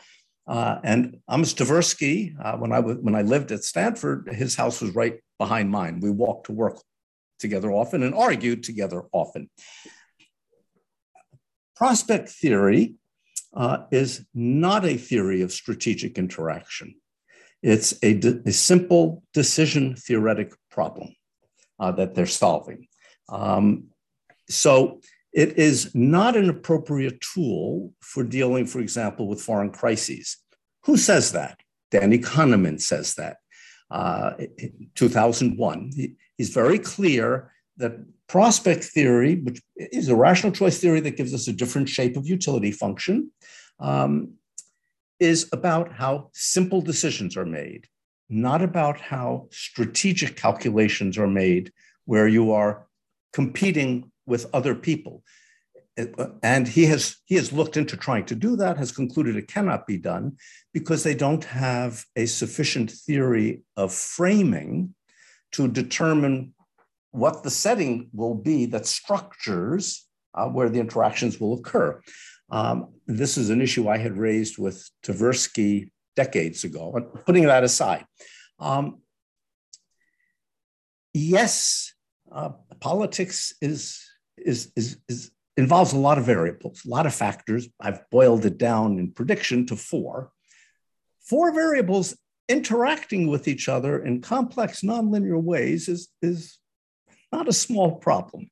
Uh, and Amos Tversky, uh, when I when I lived at Stanford, his house was right behind mine. We walked to work together often and argued together often. Prospect theory uh, is not a theory of strategic interaction. It's a, de- a simple decision theoretic problem uh, that they're solving. Um, so it is not an appropriate tool for dealing, for example, with foreign crises. Who says that? Danny Kahneman says that. Uh, 2001. He, he's very clear that prospect theory, which is a rational choice theory that gives us a different shape of utility function, um, is about how simple decisions are made, not about how strategic calculations are made, where you are competing with other people. And he has, he has looked into trying to do that, has concluded it cannot be done because they don't have a sufficient theory of framing to determine what the setting will be that structures uh, where the interactions will occur. Um, this is an issue I had raised with Tversky decades ago, putting that aside. Um, yes, uh, politics is, is, is, is, involves a lot of variables, a lot of factors. I've boiled it down in prediction to four. Four variables interacting with each other in complex nonlinear ways is, is not a small problem.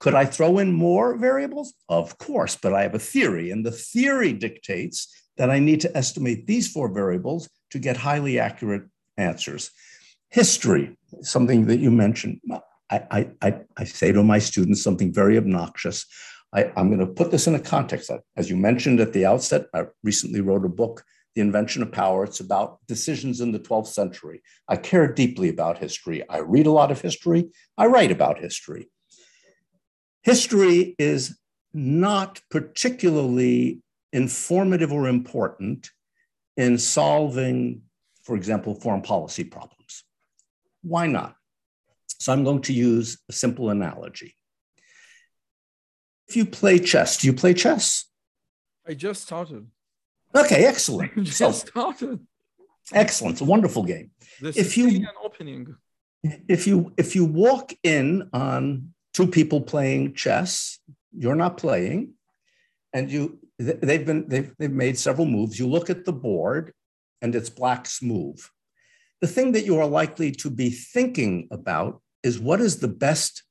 Could I throw in more variables? Of course, but I have a theory, and the theory dictates that I need to estimate these four variables to get highly accurate answers. History, something that you mentioned. I, I, I say to my students something very obnoxious. I, am going to put this in a context. As you mentioned at the outset, I recently wrote a book, The Invention of Power. It's about decisions in the 12th century. I care deeply about history. I read a lot of history. I write about history. History is not particularly informative or important in solving, for example, foreign policy problems. Why not? So I'm going to use a simple analogy. If you play chess, do you play chess? I just started. Okay, excellent. I just so, started. Excellent. It's a wonderful game. This if you an opening. If you if you walk in on two people playing chess, you're not playing, and you they've been they've, they've made several moves. You look at the board, and it's black's move. The thing that you are likely to be thinking about is what is the best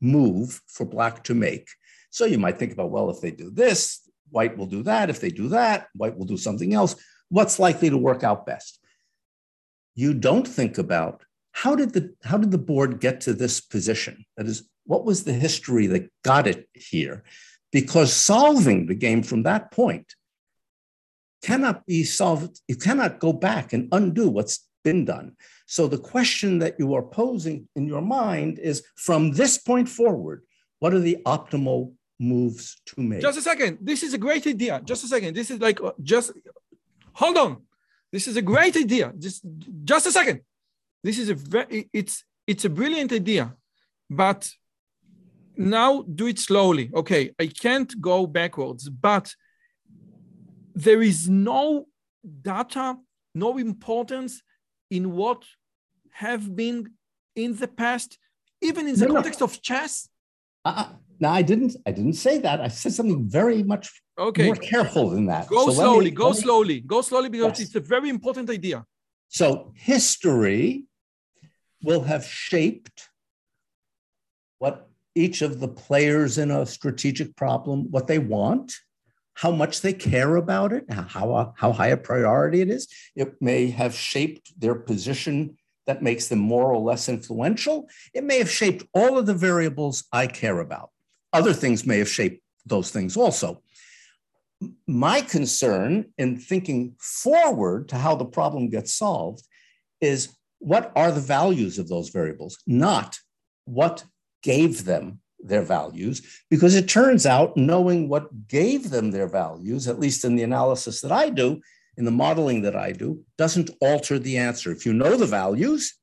move for black to make. So you might think about, well, if they do this, white will do that. If they do that, white will do something else. What's likely to work out best? You don't think about how did the how did the board get to this position? That is, what was the history that got it here? because solving the game from that point cannot be solved. You cannot go back and undo what's been done. So the question that you are posing in your mind is from this point forward, what are the optimal moves to make? Just a second. This is a great idea. Just a second. This is like uh, just hold on. This is a great idea. Just just a second. This is a very it's it's a brilliant idea, but now do it slowly. Okay, I can't go backwards, but there is no data, no importance in what have been in the past, even in the no, context no. of chess. Uh, no, I didn't. I didn't say that. I said something very much okay. more careful than that. Go so slowly. Me, go slowly. Go slowly because yes. it's a very important idea. So history will have shaped what each of the players in a strategic problem, what they want, how much they care about it, how, uh, how high a priority it is. It may have shaped their position that makes them more or less influential. It may have shaped all of the variables I care about. Other things may have shaped those things also. My concern in thinking forward to how the problem gets solved is what are the values of those variables, not what gave them their values, because it turns out knowing what gave them their values, at least in the analysis that I do, in the modeling that I do, doesn't alter the answer. If you know the values,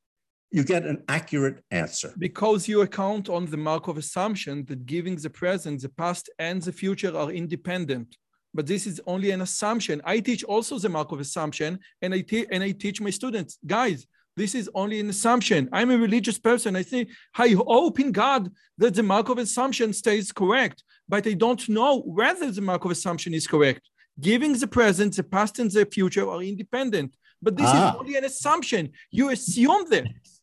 you get an accurate answer. Because you account on the Markov assumption that giving the present, the past, and the future are independent. But this is only an assumption. I teach also the Markov assumption, and I, te- and I teach my students, guys, this is only an assumption. I'm a religious person. I think I hope in God that the Markov assumption stays correct, but I don't know whether the Markov assumption is correct. Giving the present, the past, and the future are independent. But this ah. is only an assumption. You assume this.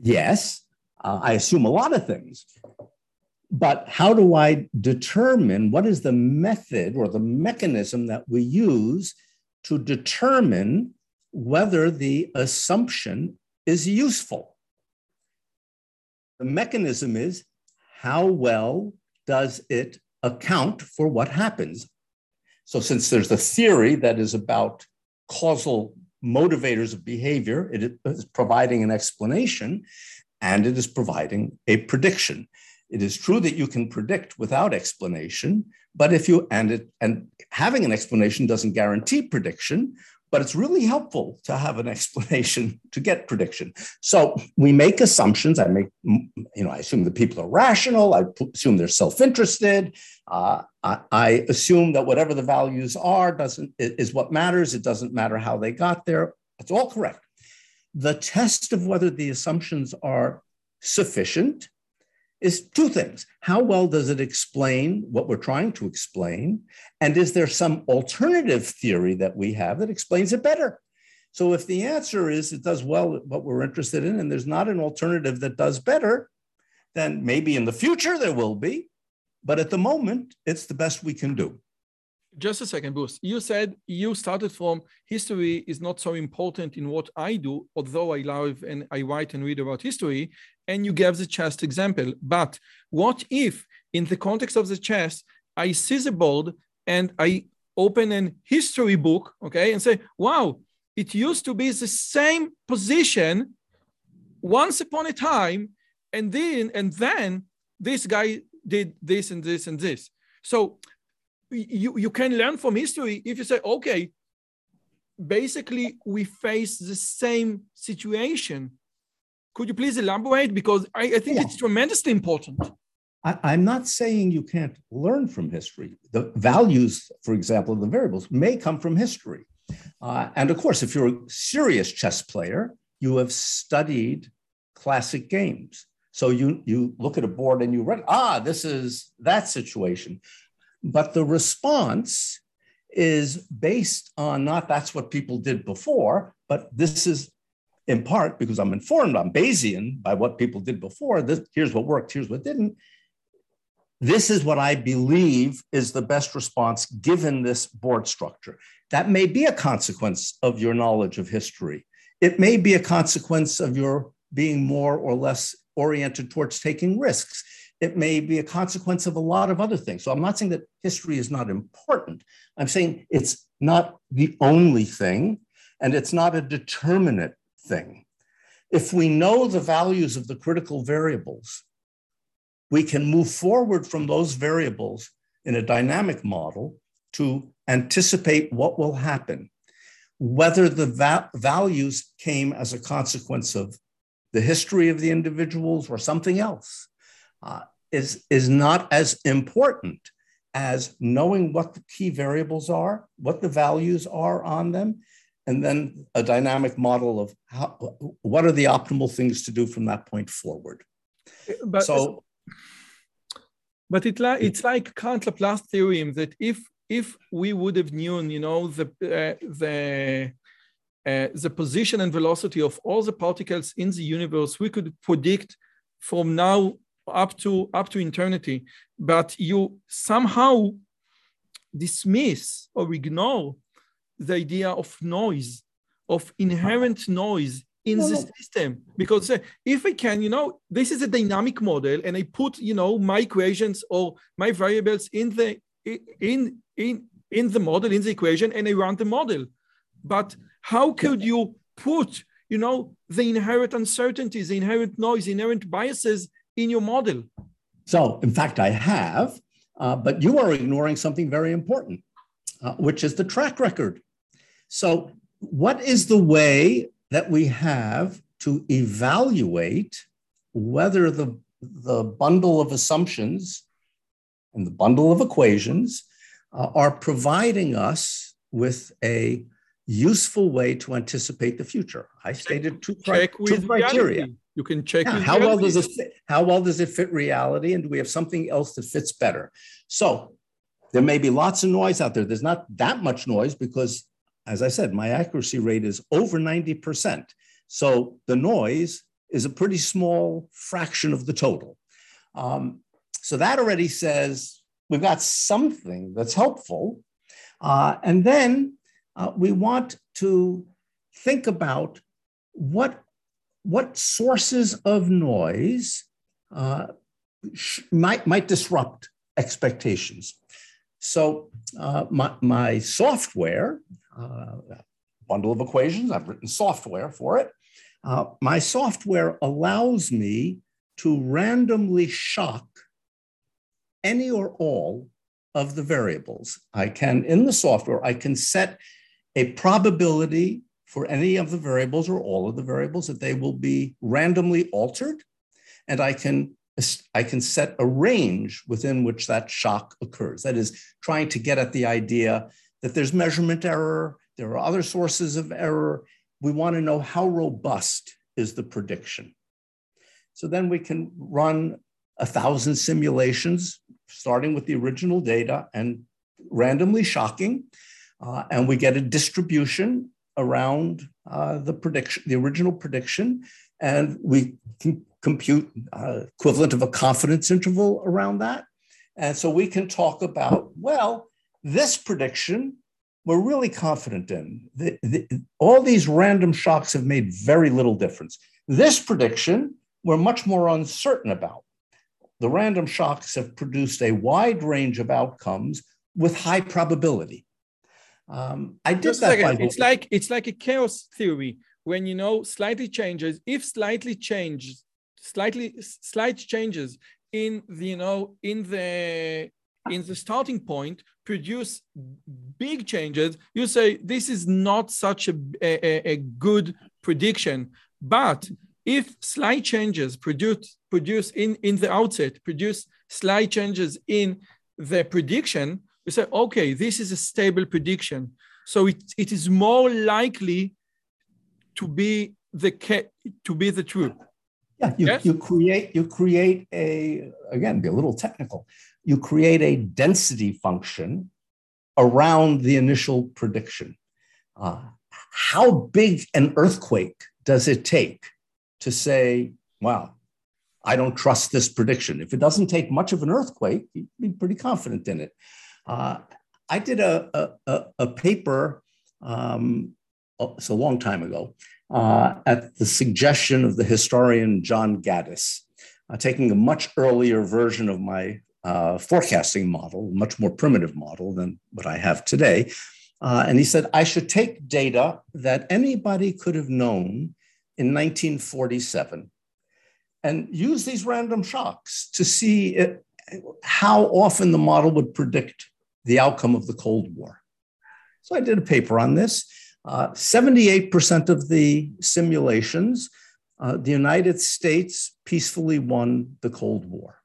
Yes, uh, I assume a lot of things. But how do I determine what is the method or the mechanism that we use to determine whether the assumption is useful. The mechanism is how well does it account for what happens? So, since there's a theory that is about causal motivators of behavior, it is providing an explanation and it is providing a prediction. It is true that you can predict without explanation, but if you and it and having an explanation doesn't guarantee prediction, but it's really helpful to have an explanation to get prediction. So we make assumptions. I make, you know, I assume that people are rational. I assume they're self-interested. Uh, I, I, assume that whatever the values are doesn't is what matters. It doesn't matter how they got there. It's all correct. The test of whether the assumptions are sufficient is two things. How well does it explain what we're trying to explain? And is there some alternative theory that we have that explains it better? So if the answer is it does well what we're interested in, and there's not an alternative that does better, then maybe in the future there will be. But at the moment, it's the best we can do. Just a second, Bruce. You said you started from history is not so important in what I do, although I love and I write and read about history, and you gave the chess example. But what if, in the context of the chess, I see the board and I open an history book, okay, and say, wow, it used to be the same position once upon a time, and then and then this guy did this and this and this. So you, you can learn from history if you say, okay, basically we face the same situation. Could you please elaborate? Because I, I think yeah. it's tremendously important. I, am not saying you can't learn from history. The values, for example, of the variables may come from history. Uh, and of course, if you're a serious chess player, you have studied classic games. So you, you look at a board and you read, ah, this is that situation. But the response is based on not that's what people did before, but this is in part because I'm informed, I'm Bayesian by what people did before. This, here's what worked, here's what didn't. This is what I believe is the best response given this board structure. That may be a consequence of your knowledge of history. It may be a consequence of your being more or less oriented towards taking risks. It may be a consequence of a lot of other things. So I'm not saying that history is not important. I'm saying it's not the only thing, and it's not a determinate thing. If we know the values of the critical variables, we can move forward from those variables in a dynamic model to anticipate what will happen, whether the va- values came as a consequence of the history of the individuals or something else, uh, is, is not as important as knowing what the key variables are, what the values are on them, and then a dynamic model of how, what are the optimal things to do from that point forward. But so, but it li- it's like Kant Laplace theorem that if if we would have known, you know, the uh, the uh, the position and velocity of all the particles in the universe, we could predict from now up to up to eternity. But you somehow dismiss or ignore the idea of noise, of inherent noise in the system. Because uh, if I can, you know, this is a dynamic model, and I put, you know, my equations or my variables in the in in in the model, in the equation, and I run the model. But how could you put, you know, the inherent uncertainties, the inherent noise, inherent biases in your model? So, in fact, I have, uh, but you are ignoring something very important, uh, which is the track record. So, what is the way that we have to evaluate whether the, the bundle of assumptions and the bundle of equations uh, are providing us with a useful way to anticipate the future? I stated two, cri- two criteria. Reality. You can check yeah, how well does it fit, how well does it fit reality, and do we have something else that fits better? So there may be lots of noise out there. There's not that much noise because as I said, my accuracy rate is over 90%. So the noise is a pretty small fraction of the total. Um, so that already says we've got something that's helpful. Uh, and then uh, we want to think about what, what sources of noise uh, might, might disrupt expectations. So uh, my, my software uh, bundle of equations. I've written software for it. Uh, my software allows me to randomly shock any or all of the variables. I can, in the software, I can set a probability for any of the variables or all of the variables that they will be randomly altered. And I can, I can set a range within which that shock occurs. That is trying to get at the idea that there's measurement error, there are other sources of error. We want to know how robust is the prediction. So then we can run a thousand simulations, starting with the original data and randomly shocking, uh, and we get a distribution around uh, the prediction, the original prediction, and we can compute uh, equivalent of a confidence interval around that. And so we can talk about, well, this prediction, we're really confident in. The, the, all these random shocks have made very little difference. This prediction, we're much more uncertain about. The random shocks have produced a wide range of outcomes with high probability. Um, I did that. Second, it's like it's like a chaos theory when you know slightly changes. If slightly changes, slightly slight changes in the you know in the in the starting point produce big changes, you say this is not such a, a, a good prediction. But if slight changes produce produce in, in the outset, produce slight changes in the prediction, you say, okay, this is a stable prediction. So it, it is more likely to be the to be the truth. Yeah, you, yes? you create you create a again be a little technical you create a density function around the initial prediction. Uh, how big an earthquake does it take to say, wow, I don't trust this prediction? If it doesn't take much of an earthquake, you'd be pretty confident in it. Uh, I did a, a, a paper, um, oh, it's a long time ago, uh, at the suggestion of the historian John Gaddis. uh, taking a much earlier version of my uh, forecasting model, much more primitive model than what I have today. Uh, and he said, I should take data that anybody could have known in 1947 and use these random shocks to see it, how often the model would predict the outcome of the Cold War. So I did a paper on this. Uh, 78% of the simulations, uh, the United States peacefully won the Cold War.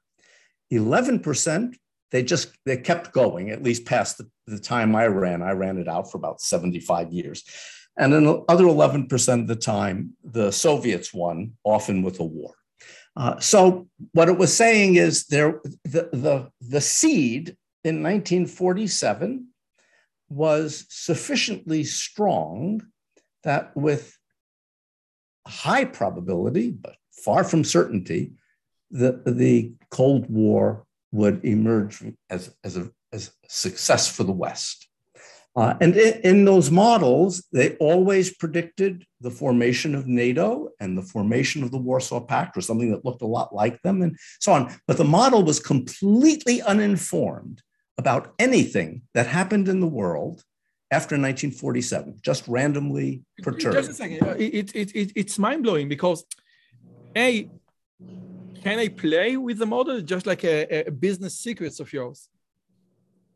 11%, they just they kept going, at least past the, the time I ran. I ran it out for about 75 years. And then other 11% of the time, the Soviets won, often with a war. Uh, so what it was saying is there the, the, the seed in 1947 was sufficiently strong that with high probability, but far from certainty, the, the Cold War would emerge as, as, a, as a success for the West. Uh, and in, in, those models, they always predicted the formation of NATO and the formation of the Warsaw Pact, or something that looked a lot like them, and so on. But the model was completely uninformed about anything that happened in the world after 1947, just randomly perturbed. Just a second. It, it, it, it's mind blowing because, A, can I play with the model just like a, a business secrets of yours?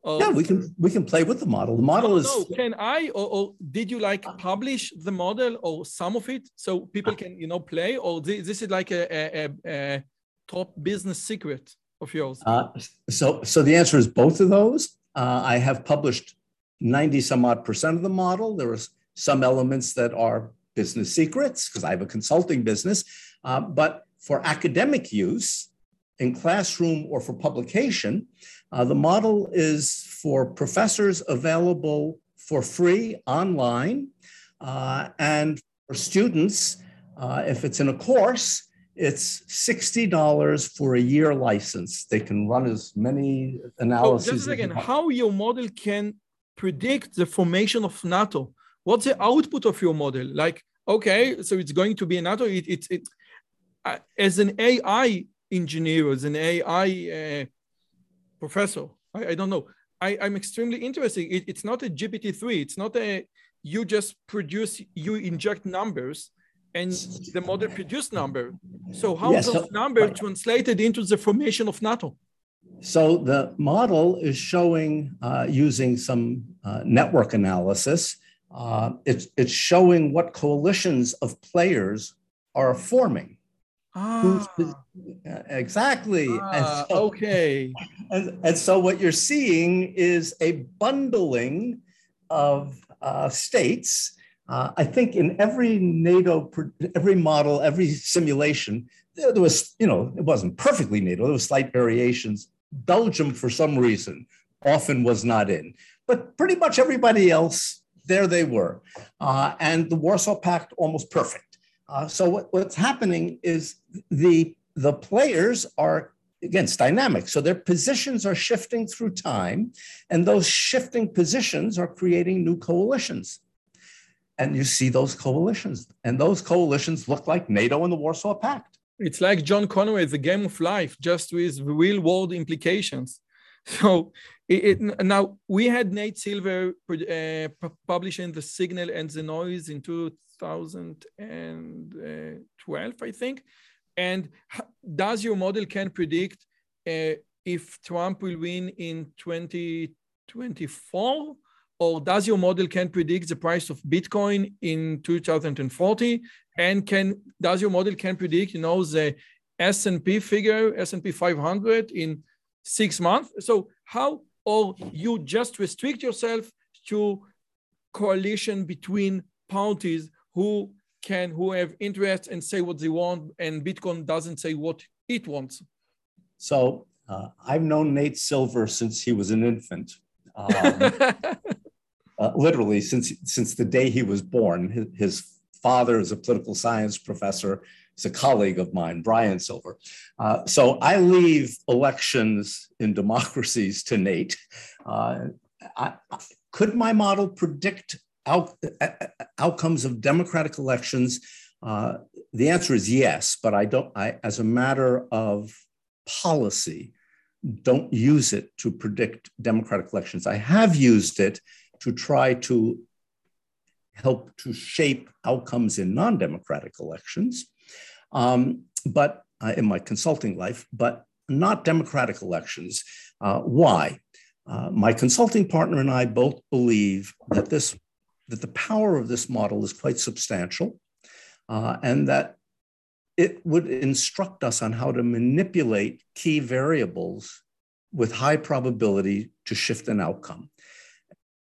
Uh, yeah, we can we can play with the model. The model no, is. No, can I or, or, did you like publish the model or some of it so people can you know play or this, this is like a, a, a, top business secret of yours? Uh, so so the answer is both of those. Uh, I have published ninety some odd percent of the model. There are some elements that are business secrets because I have a consulting business, uh, but for academic use in classroom or for publication, uh, the model is for professors available for free online. Uh, and for students, uh, if it's in a course, it's $60 for a year license. They can run as many analyses. Oh, just again, how your model can predict the formation of NATO? What's the output of your model? Like, okay, so it's going to be a NATO. It, it, it, uh, as an AI engineer, as an AI uh, professor, I, I, don't know. I, I'm extremely interested. It, it's not a GPT-3. It's not a, you just produce, you inject numbers and the model produced number. So how yes, those so, numbers right. translated into the formation of NATO? So the model is showing uh, using some uh, network analysis. Uh, it's, it's showing what coalitions of players are forming. Ah. exactly. Ah, so, okay. And, and, so what you're seeing is a bundling of uh, states. Uh, I think in every NATO, every model, every simulation, there, there was, you know, it wasn't perfectly NATO. There was slight variations. Belgium, for some reason, often was not in, but pretty much everybody else, there they were. Uh, and the Warsaw Pact, almost perfect. Uh, so what, what's happening is the the players are again it's dynamic so their positions are shifting through time and those shifting positions are creating new coalitions and you see those coalitions. And those coalitions look like nato and the warsaw pact. It's like john conway the game of life just with real world implications. So it, it, now we had nate silver uh, publishing the signal and the noise in 2012 i think. And does your model can predict uh, if trump will win in 2024 or does your model can predict the price of bitcoin in 2040 and can does your model can predict you know the s&p figure s&p 500 in six months? So how or you just restrict yourself to coalition between parties who can who have interests and say what they want and bitcoin doesn't say what it wants? So uh, i've known nate silver since he was an infant. Um, uh, literally since since the day he was born his, his father is a political science professor He's a colleague of mine, Brian Silver. Uh, so I leave elections in democracies to Nate. Uh, I, could my model predict out, uh, outcomes of democratic elections Uh, the answer is yes, but I don't, I, as a matter of policy, don't use it to predict democratic elections. I have used it to try to help to shape outcomes in non democratic elections, um, but uh, in my consulting life, but not democratic elections. Uh, why? Uh, my consulting partner and I both believe that this that the power of this model is quite substantial, uh, and that it would instruct us on how to manipulate key variables with high probability to shift an outcome.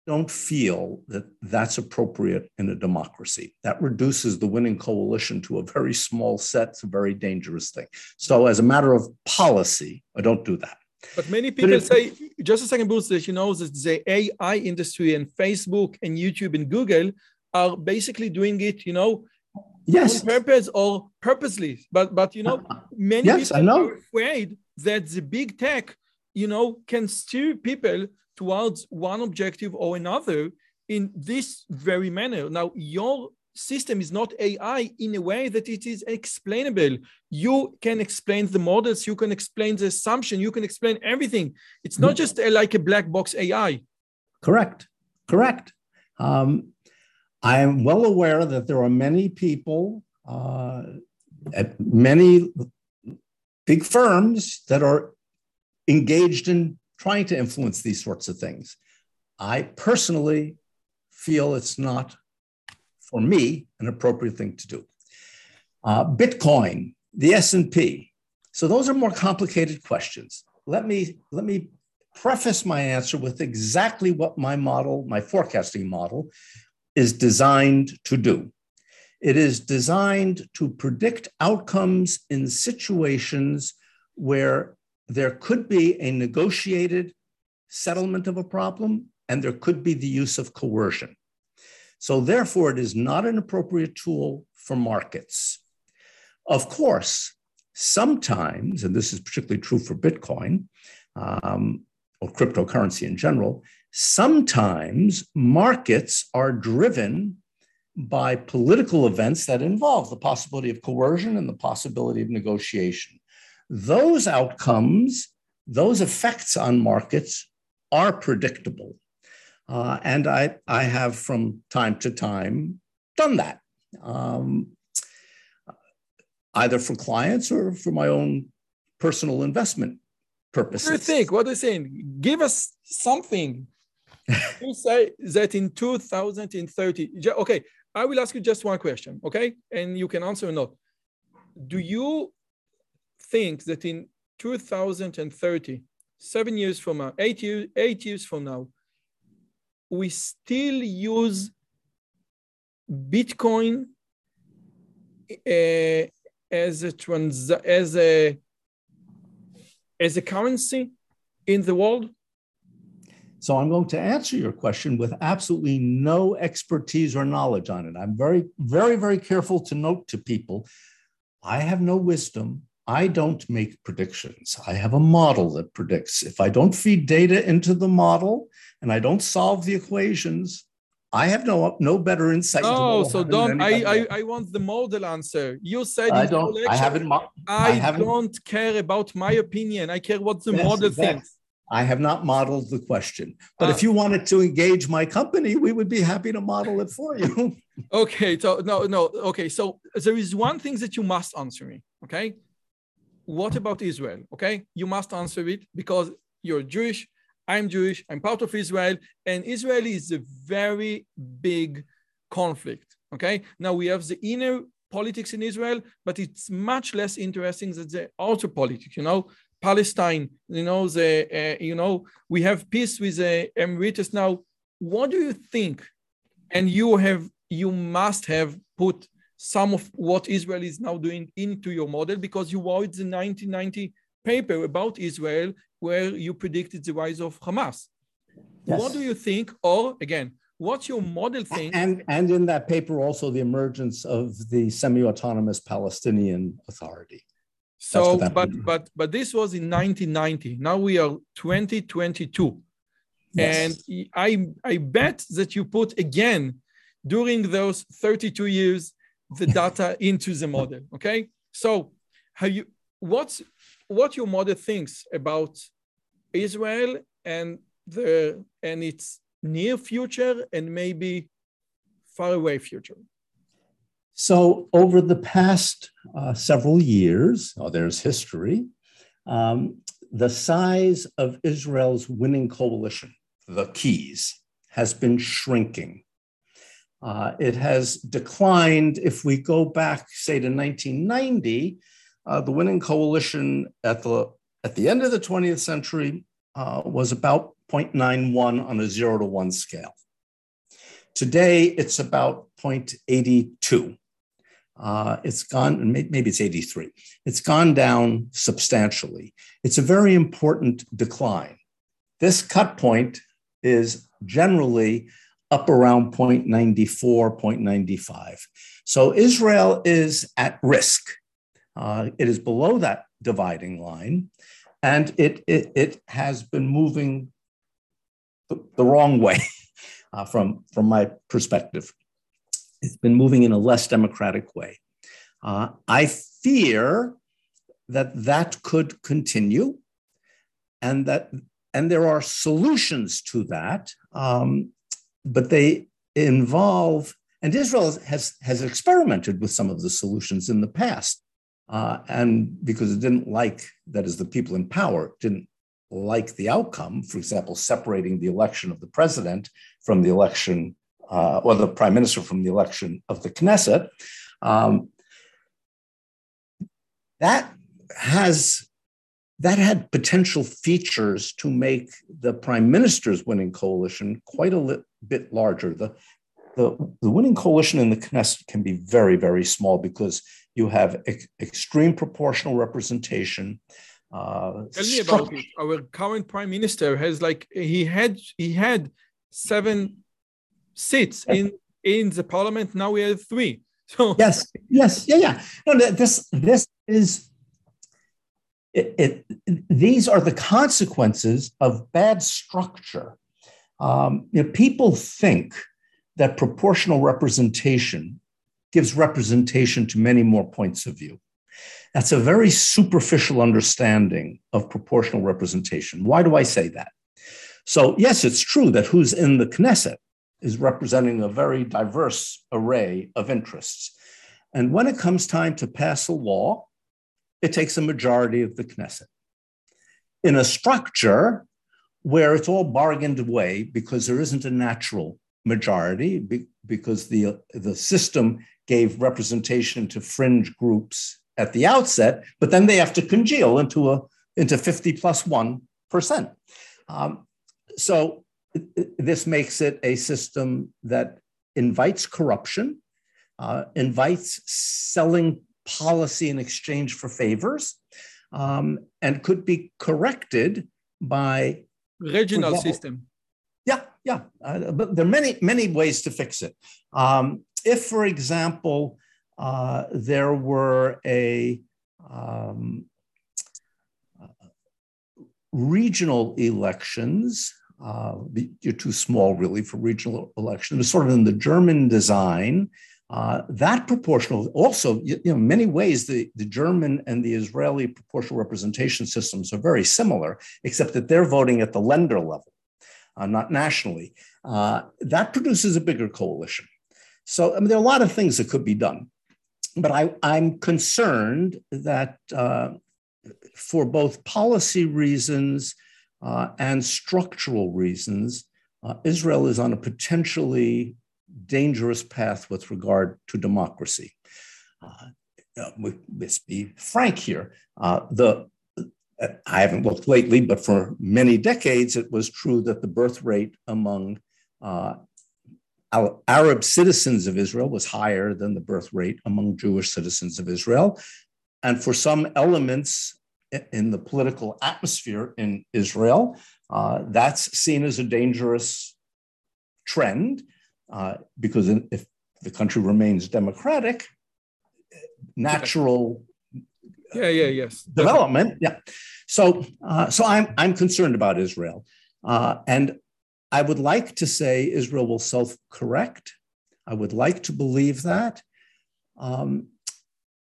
Don't feel that that's appropriate in a democracy. That reduces the winning coalition to a very small set. It's a very dangerous thing. So, as a matter of policy, I don't do that. But many people but say, just a second, Bruce, that you know that the AI industry and Facebook and YouTube and Google are basically doing it, you know, yes. on purpose or purposely. But but you know, uh, many yes, people know. are afraid that the big tech, you know, can steer people towards one objective or another in this very manner. Now, your system is not AI in a way that it is explainable. You can explain the models, you can explain the assumption, you can explain everything. It's not just a, like a black box AI. Correct. Correct. Um, I am well aware that there are many people uh, at many big firms that are engaged in trying to influence these sorts of things. I personally feel it's not for me, an appropriate thing to do. Uh, Bitcoin, the S&P. So those are more complicated questions. Let me, let me preface my answer with exactly what my model, my forecasting model, is designed to do. It is designed to predict outcomes in situations where there could be a negotiated settlement of a problem and there could be the use of coercion. So, therefore, it is not an appropriate tool for markets. Of course, sometimes, and this is particularly true for Bitcoin um, or cryptocurrency in general, sometimes markets are driven by political events that involve the possibility of coercion and the possibility of negotiation. Those outcomes, those effects on markets are predictable. Uh, and I, I have from time to time done that, um, either for clients or for my own personal investment purposes. What do you think? What are you saying? Give us something. you say that in 2030, okay, I will ask you just one question, okay? And you can answer or not. Do you think that in 2030, seven years from now, eight years, eight years from now, we still use Bitcoin uh, as a trans as a as a currency in the world? So I'm going to answer your question with absolutely no expertise or knowledge on it. I'm very, very, very careful to note to people I have no wisdom. I don't make predictions. I have a model that predicts. If I don't feed data into the model and I don't solve the equations, I have no no better insight. Oh, so don't I, I I want the model answer. You said I don't. I haven't. Mo- I, I haven't, don't care about my opinion. I care what the yes, model thinks. I have not modeled the question, but uh, if you wanted to engage my company, we would be happy to model it for you. okay. So no, no. Okay. So there is one thing that you must answer me. Okay. What about Israel? Okay, you must answer it because you're Jewish I'm Jewish, I'm part of Israel, and Israel is a very big conflict. Okay, now we have the inner politics in Israel, but it's much less interesting than the outer politics. You know, Palestine. You know, the uh, you know we have peace with the Emirates now. What do you think? And you have you must have put some of what Israel is now doing into your model because you wrote the 1990 paper about Israel where you predicted the rise of Hamas. Yes. What do you think? Or again, what's your model think? And, and in that paper, also the emergence of the semi autonomous Palestinian Authority. So, but, but, but this was in 1990. Now we are 2022. Yes. And I, I bet that you put again during those 32 years the data into the model. Okay, so how you what's what your model thinks about Israel and the and its near future and maybe far away future. So over the past uh, several years, oh, there's history. Um, the size of Israel's winning coalition, the keys, has been shrinking. Uh, it has declined. If we go back, say, to 1990, uh, the winning coalition at the at the end of the 20th century uh, was about 0.91 on a zero to one scale. Today, it's about 0.82. Uh, it's gone, maybe it's 83. It's gone down substantially. It's a very important decline. This cut point is generally up around 0.94, 0.95. So Israel is at risk. Uh, it is below that dividing line, and it, it, it has been moving the, the wrong way uh, from, from my perspective. It's been moving in a less democratic way. Uh, I fear that that could continue and that and there are solutions to that um, but they involve and israel has has experimented with some of the solutions in the past uh, and because it didn't like that is the people in power didn't like the outcome for example separating the election of the president from the election uh, or the prime minister from the election of the knesset um, that has that had potential features to make the prime minister's winning coalition quite a li- bit larger. The, the, the, winning coalition in the Knesset can be very, very small because you have ex- extreme proportional representation. Uh, Tell me about it. Our current prime minister has like he had he had seven seats in in the parliament. Now we have three. So yes, yes, yeah, yeah. No, this this is it, these are the consequences of bad structure. Um, you know, people think that proportional representation gives representation to many more points of view. That's a very superficial understanding of proportional representation. Why do I say that? So, yes, it's true that who's in the Knesset is representing a very diverse array of interests. And when it comes time to pass a law, it takes a majority of the Knesset. In a structure where it's all bargained away because there isn't a natural majority, because the, the system gave representation to fringe groups at the outset, but then they have to congeal into, a, into 50 plus 1. Um, so this makes it a system that invites corruption, uh, invites selling policy in exchange for favors um, and could be corrected by regional system. Yeah, yeah. Uh, but there are many, many ways to fix it. Um, if, for example, uh, there were a um, regional elections, uh, you're too small really for regional elections, sort of in the German design, uh, that proportional, also, you know, many ways, the, the German and the Israeli proportional representation systems are very similar, except that they're voting at the Länder level, uh, not nationally. Uh, that produces a bigger coalition. So, I mean, there are a lot of things that could be done. But I, I'm concerned that uh, for both policy reasons uh, and structural reasons, Israel is on a potentially dangerous path with regard to democracy. Uh, let's be frank here. Uh, the I haven't looked lately, but for many decades, it was true that the birth rate among uh, Arab citizens of Israel was higher than the birth rate among Jewish citizens of Israel. And for some elements in the political atmosphere in Israel, uh, that's seen as a dangerous trend uh, because if the country remains democratic, natural yeah yeah yes. development yeah. So uh, so i'm i'm concerned about israel. Uh, and i would like to say israel will self correct i would like to believe that. Um,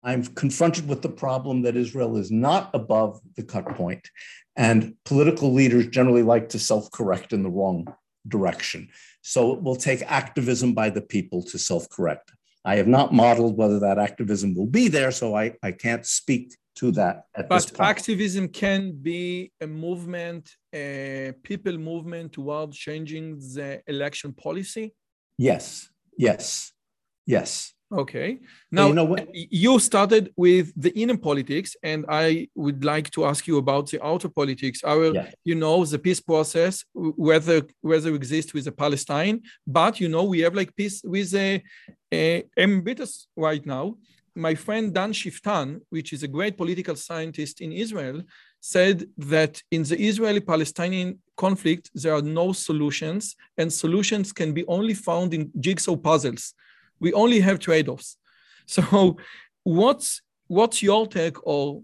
I'm confronted with the problem that Israel is not above the cut point, and political leaders generally like to self correct in the wrong direction. So it will take activism by the people to self correct. I have not modeled whether that activism will be there, so I, I can't speak to that at but this point. activism can be a movement, a people movement towards changing the election policy. Yes, yes, yes. Okay. Now, you know what? you started with the inner politics, and I would like to ask you about the outer politics. Our, Yeah. you know, the peace process, whether whether exists with the Palestine, but you know, we have like peace with uh, uh, a, a ambitious right now. My friend Dan Schueftan, which is a great political scientist in Israel, said that in the Israeli-Palestinian conflict there are no solutions, and solutions can be only found in jigsaw puzzles we only have trade-offs. So what's what's your take, or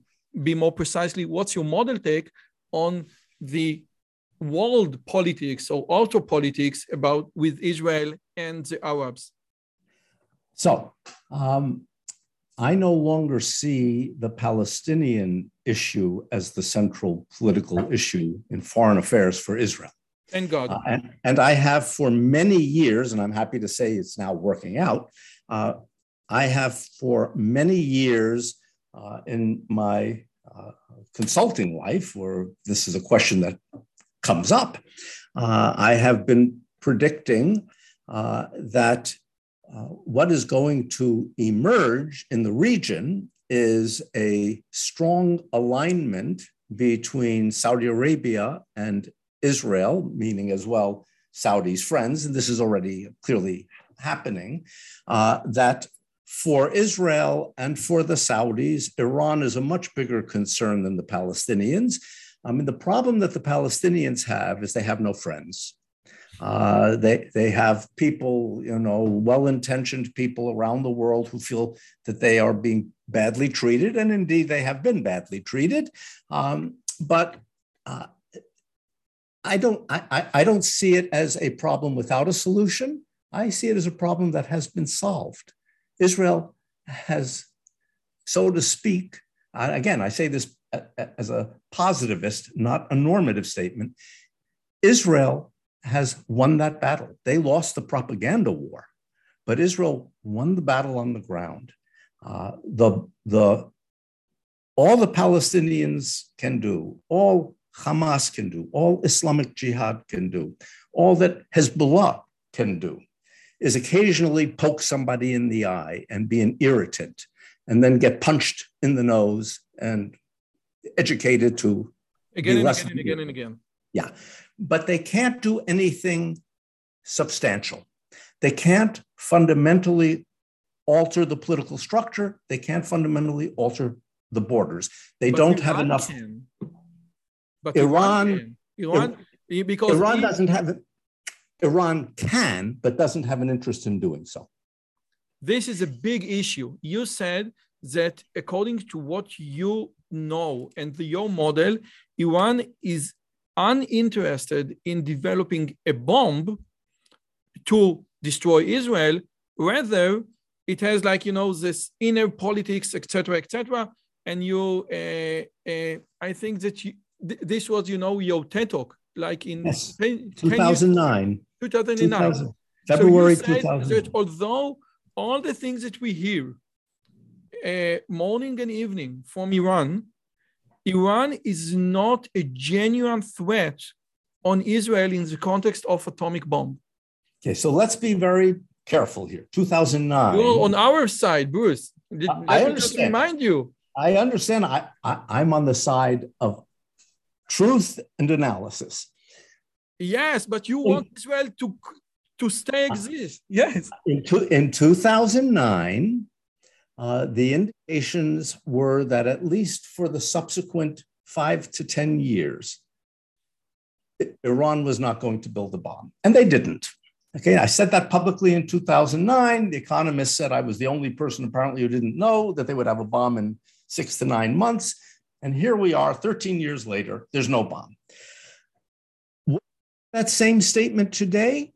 be more precisely, what's your model take on the world politics or outer politics about with Israel and the Arabs? So um, I no longer see the Palestinian issue as the central political issue in foreign affairs for Israel. Thank God. Uh, and, and I have for many years, and I'm happy to say it's now working out. Uh, I have for many years uh, in my uh, consulting life, where this is a question that comes up, uh, I have been predicting uh, that what is going to emerge in the region is a strong alignment between Saudi Arabia and Israel, meaning as well Saudi's friends, and this is already clearly happening, uh, that for Israel and for the Saudis, Iran is a much bigger concern than the Palestinians. I mean, the problem that the Palestinians have is they have no friends. Uh, they they have people, you know, well-intentioned people around the world who feel that they are being badly treated, and indeed they have been badly treated. Um, but uh, I don't I, I- don't see it as a problem without a solution. I see it as a problem that has been solved. Israel has, so to speak, uh, again, I say this a- a- as a positivist, not a normative statement. Israel has won that battle. They lost the propaganda war, but Israel won the battle on the ground. Uh, the, the, all the Palestinians can do, all Hamas can do, all Islamic Jihad can do, all that Hezbollah can do is occasionally poke somebody in the eye and be an irritant and then get punched in the nose and educated to Again and again and again and again. yeah, but they can't do anything substantial. They can't fundamentally alter the political structure. They can't fundamentally alter the borders. They But don't have enough. can. But Iran- can. Iran, because Iran doesn't have. Iran can, but doesn't have an interest in doing so. this is a big issue. You said that according to what you know and the, your model, Iran is uninterested in developing a bomb to destroy Israel. Rather, it has like you know this inner politics, etc., etc. And you, uh, uh, I think that you, th- this was you know your TED talk, like in Yes. 10 10 years 2009, 2009. 2000, February so 2000. that although all the things that we hear uh, morning and evening from Iran, Iran is not a genuine threat on Israel in the context of atomic bomb. Okay, so let's be very careful here. 2009. You're on our side, Bruce. I- I me just understand. remind you. I understand. I, I, I'm on the side of truth and analysis. Yes, but you want Israel to to stay exist. Yes. In, two, in 2009, uh, the indications were that at least for the subsequent five to 10 years, Iran was not going to build a bomb. And they didn't. Okay, I said that publicly in 2009. The Economist said I was the only person apparently who didn't know that they would have a bomb in six to nine months. And here we are, 13 years later, there's no bomb. That same statement today,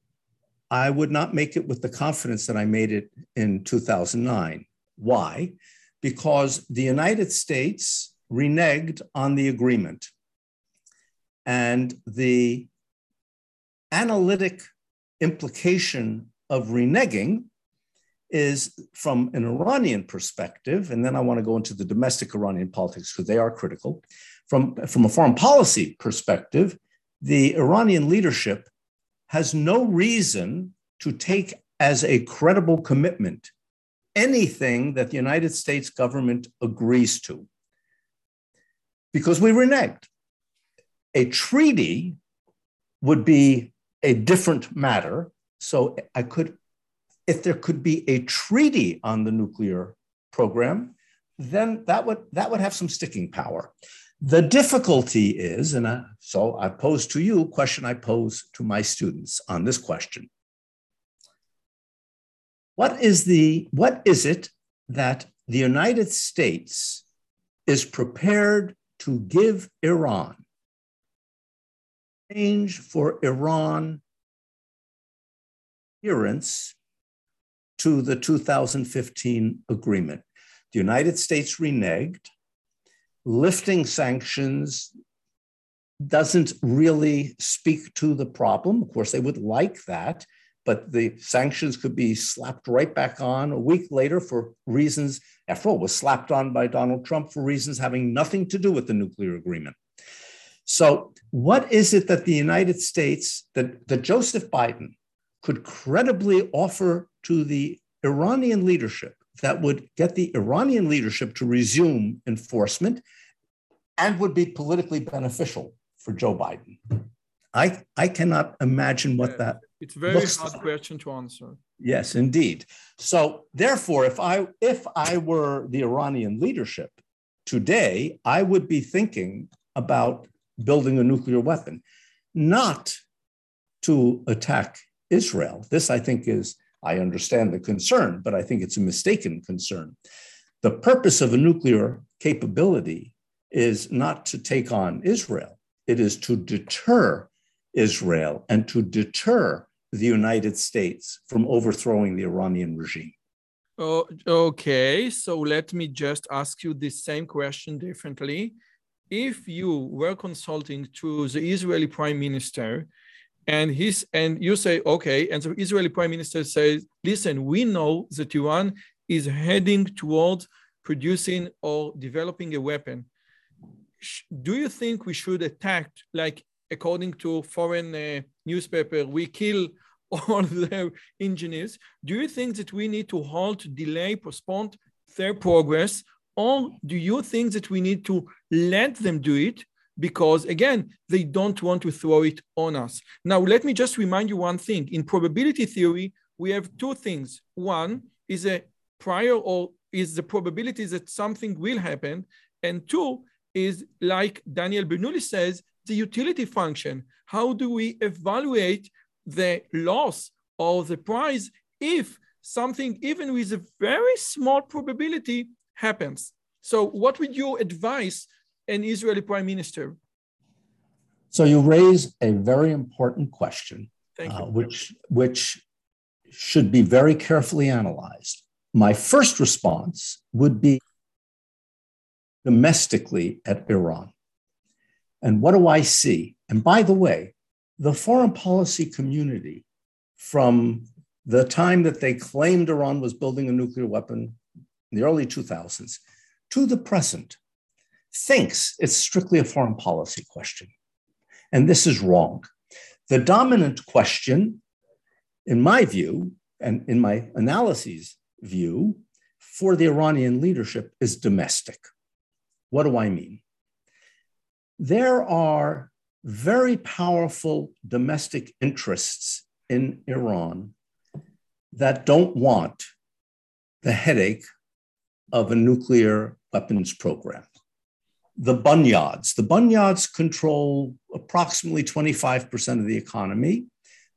I would not make it with the confidence that I made it in 2009. Why? Because the United States reneged on the agreement. And the analytic implication of reneging is from an Iranian perspective, and then I want to go into the domestic Iranian politics because they are critical. From, from a foreign policy perspective, the Iranian leadership has no reason to take as a credible commitment anything that the United States government agrees to because we reneged. A treaty would be a different matter. So I could if there could be a treaty on the nuclear program, then that would, that would have some sticking power. The difficulty is, and I, so I pose to you a question I pose to my students on this question. What is the what is it that the United States is prepared to give Iran change for Iran adherence to the 2015 agreement. The United States reneged. Lifting sanctions doesn't really speak to the problem. Of course, they would like that, but the sanctions could be slapped right back on a week later for reasons, after all, was slapped on by Donald Trump for reasons having nothing to do with the nuclear agreement. So, what is it that the United States, that, that Joseph Biden could credibly offer to the Iranian leadership that would get the Iranian leadership to resume enforcement and would be politically beneficial for Joe Biden. I, I cannot imagine what that it's a very hard like. question to answer. Yes, indeed. So therefore, if I if I were the Iranian leadership today, I would be thinking about building a nuclear weapon, not to attack Israel. This, I think, is, I understand the concern, but I think it's a mistaken concern. The purpose of a nuclear capability is not to take on Israel, it is to deter Israel and to deter the United States from overthrowing the Iranian regime. Oh, okay, so let me just ask you the same question differently. If you were consulting to the Israeli prime minister and he's and you say okay. And the israeli prime minister says listen we know that iran is heading towards producing or developing a weapon. Do you think we should attack like according to foreign uh, newspaper we kill all their engineers? Do you think that we need to halt delay postpone their progress? Or do you think that we need to let them do it because again, they don't want to throw it on us. Now, let me just remind you one thing. In probability theory, we have two things. One is a prior or is the probability that something will happen. And two is like Daniel Bernoulli says, the utility function. How do we evaluate the loss or the prize if something, even with a very small probability, happens? So, what would you advise an Israeli prime minister? So you raise a very important question, uh, which, which should be very carefully analyzed. My first response would be domestically at Iran. And what do I see? And by the way, the foreign policy community, from the time that they claimed Iran was building a nuclear weapon in the early 2000s to the present, thinks it's strictly a foreign policy question. And this is wrong. The dominant question, in my view, and in my analyses view, for the Iranian leadership is domestic. What do I mean? There are very powerful domestic interests in Iran that don't want the headache of a nuclear weapons program the Bunyads. The Bunyads control approximately 25% of the economy.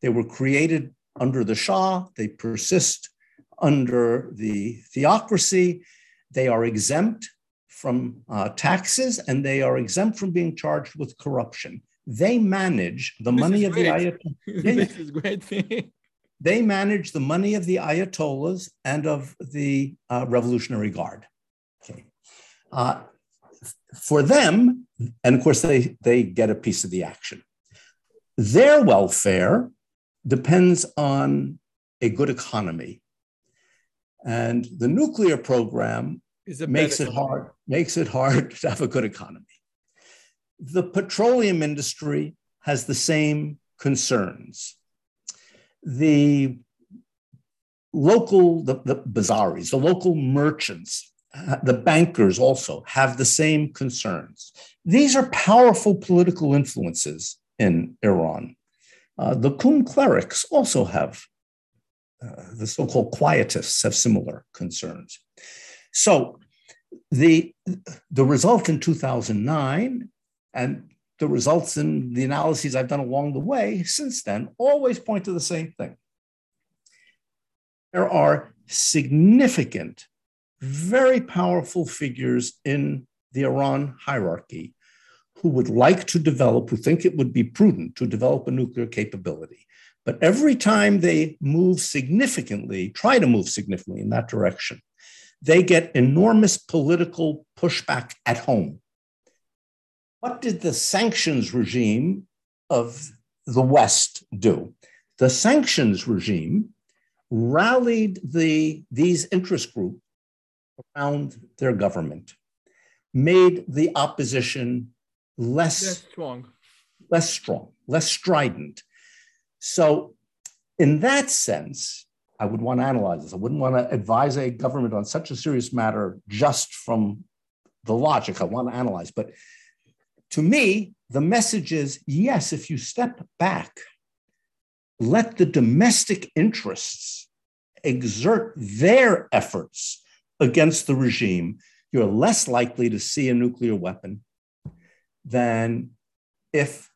They were created under the Shah, they persist under the theocracy. They are exempt from uh, taxes and they are exempt from being charged with corruption. They manage the this money of great. the Ayatollah. this is great thing. they manage the money of the Ayatollahs and of the uh, Revolutionary Guard. Okay. Uh, for them, and of course, they, they get a piece of the action. Their welfare depends on a good economy. And the nuclear program makes it hard, makes it hard to have a good economy. The petroleum industry has the same concerns. The local, the, the bazaris, the local merchants, the bankers also have the same concerns. These are powerful political influences in Iran. Uh, the Qum clerics also have, uh, the so called quietists have similar concerns. So the, the result in 2009 and the results in the analyses I've done along the way since then always point to the same thing. There are significant, very powerful figures in the Iran hierarchy who would like to develop, who think it would be prudent to develop a nuclear capability. But every time they move significantly, try to move significantly in that direction, they get enormous political pushback at home. What did the sanctions regime of the West do? The sanctions regime rallied the, these interest groups around their government, made the opposition less, less strong, less strong, less strident. So, in that sense, I would want to analyze this. I wouldn't want to advise a government on such a serious matter just from the logic. I want to analyze. But to me, the message is yes, if you step back, let the domestic interests exert their efforts against the regime, you're less likely to see a nuclear weapon than if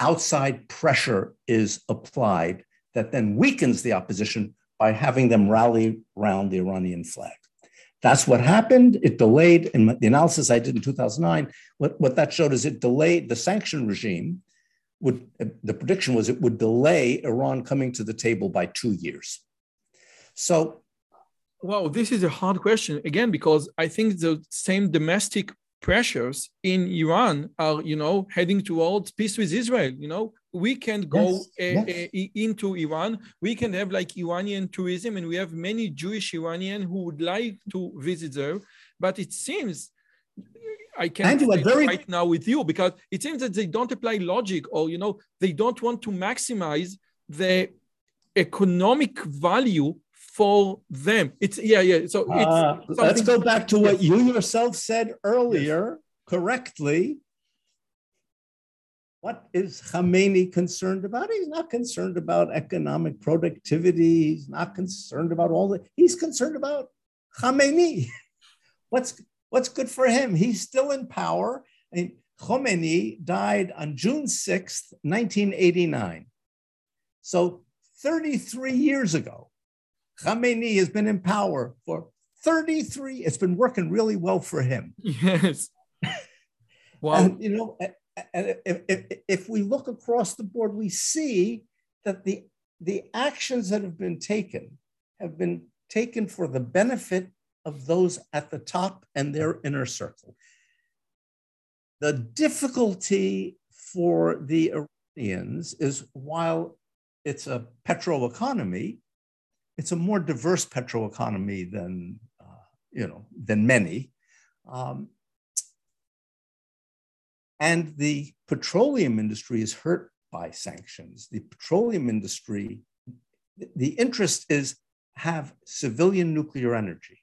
outside pressure is applied that then weakens the opposition by having them rally around the Iranian flag. That's what happened. It delayed, in the analysis I did in 2009, what, what that showed is it delayed the sanction regime. Would, the prediction was it would delay Iran coming to the table by two years. So, wow, this is a hard question again because I think the same domestic pressures in Iran are, you know, heading towards peace with Israel. You know, we can go yes, uh, yes. Uh, into Iran. We can have like Iranian tourism, and we have many Jewish Iranian who would like to visit there. But it seems I can't very... right now with you because it seems that they don't apply logic, or you know, they don't want to maximize the economic value for them. It's yeah, yeah. So uh, let's go back to what you yourself said earlier yes. correctly. What is Khamenei concerned about? He's not concerned about economic productivity. He's not concerned about all that. He's concerned about Khamenei. What's what's good for him? He's still in power. Mean, Khomeini died on June 6th, 1989. So 33 years ago. Khamenei has been in power for 33. It's been working really well for him. Yes. Well, and, you know, if, if, if we look across the board, we see that the, the actions that have been taken have been taken for the benefit of those at the top and their inner circle. The difficulty for the Iranians is while it's a petro economy, it's a more diverse petroeconomy than uh, you know than many. Um, and the petroleum industry is hurt by sanctions. The petroleum industry, the interest is have civilian nuclear energy.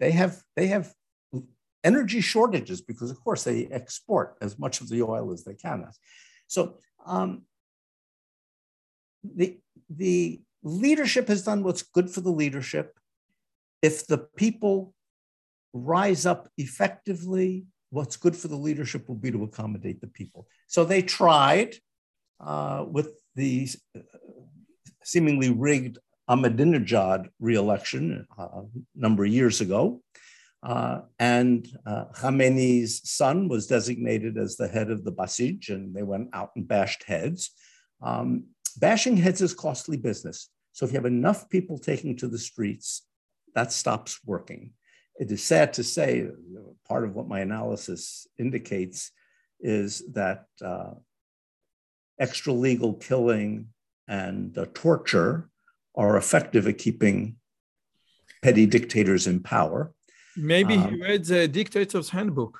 They have they have energy shortages because of course they export as much of the oil as they can. So um, the the leadership has done what's good for the leadership. If the people rise up effectively, what's good for the leadership will be to accommodate the people. So they tried uh, with the uh, seemingly rigged Ahmadinejad reelection uh, a number of years ago. Uh, and uh, Khamenei's son was designated as the head of the Basij, and they went out and bashed heads. Um, bashing heads is costly business. So if you have enough people taking to the streets, that stops working. It is sad to say, part of what my analysis indicates is that uh, extra legal killing and uh, torture are effective at keeping petty dictators in power. Maybe um, he read the Dictator's Handbook.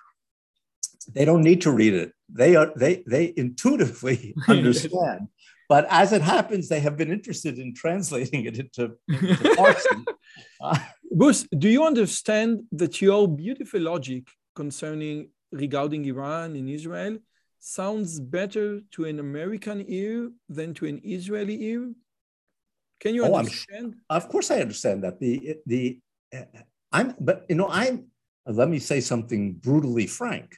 They don't need to read it. They are they they intuitively understand. But as it happens, they have been interested in translating it into, into Farsi. Uh, Bruce, do you understand that your beautiful logic concerning regarding Iran and Israel sounds better to an American ear than to an Israeli ear? Can you oh, understand? of course, I understand that. The the uh, I'm, but you know, I'm. Let me say something brutally frank.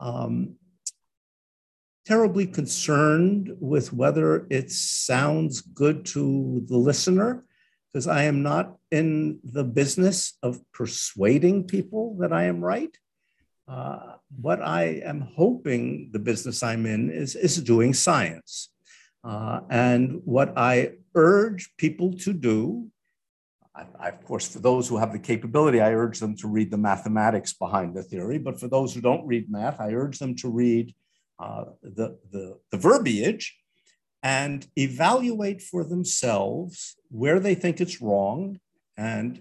Um, terribly concerned with whether it sounds good to the listener, because I am not in the business of persuading people that I am right. Uh, what I am hoping the business I'm in is, is doing science. Uh, and what I urge people to do, I, I, of course, for those who have the capability, I urge them to read the mathematics behind the theory. But for those who don't read math, I urge them to read uh, the, the, the verbiage and evaluate for themselves where they think it's wrong and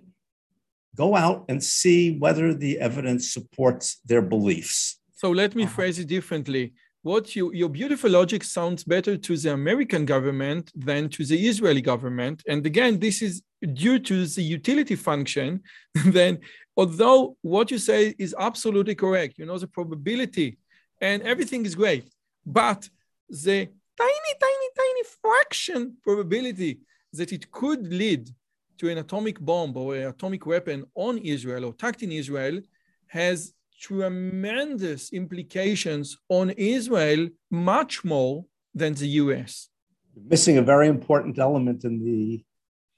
go out and see whether the evidence supports their beliefs. So let me uh-huh. phrase it differently what you, your beautiful logic sounds better to the American government than to the Israeli government. And again, this is due to the utility function. then, although what you say is absolutely correct, you know, the probability and everything is great, but the tiny, tiny, tiny fraction probability that it could lead to an atomic bomb or an atomic weapon on Israel or attacked in Israel has tremendous implications on Israel, much more than the US. Missing a very important element in the,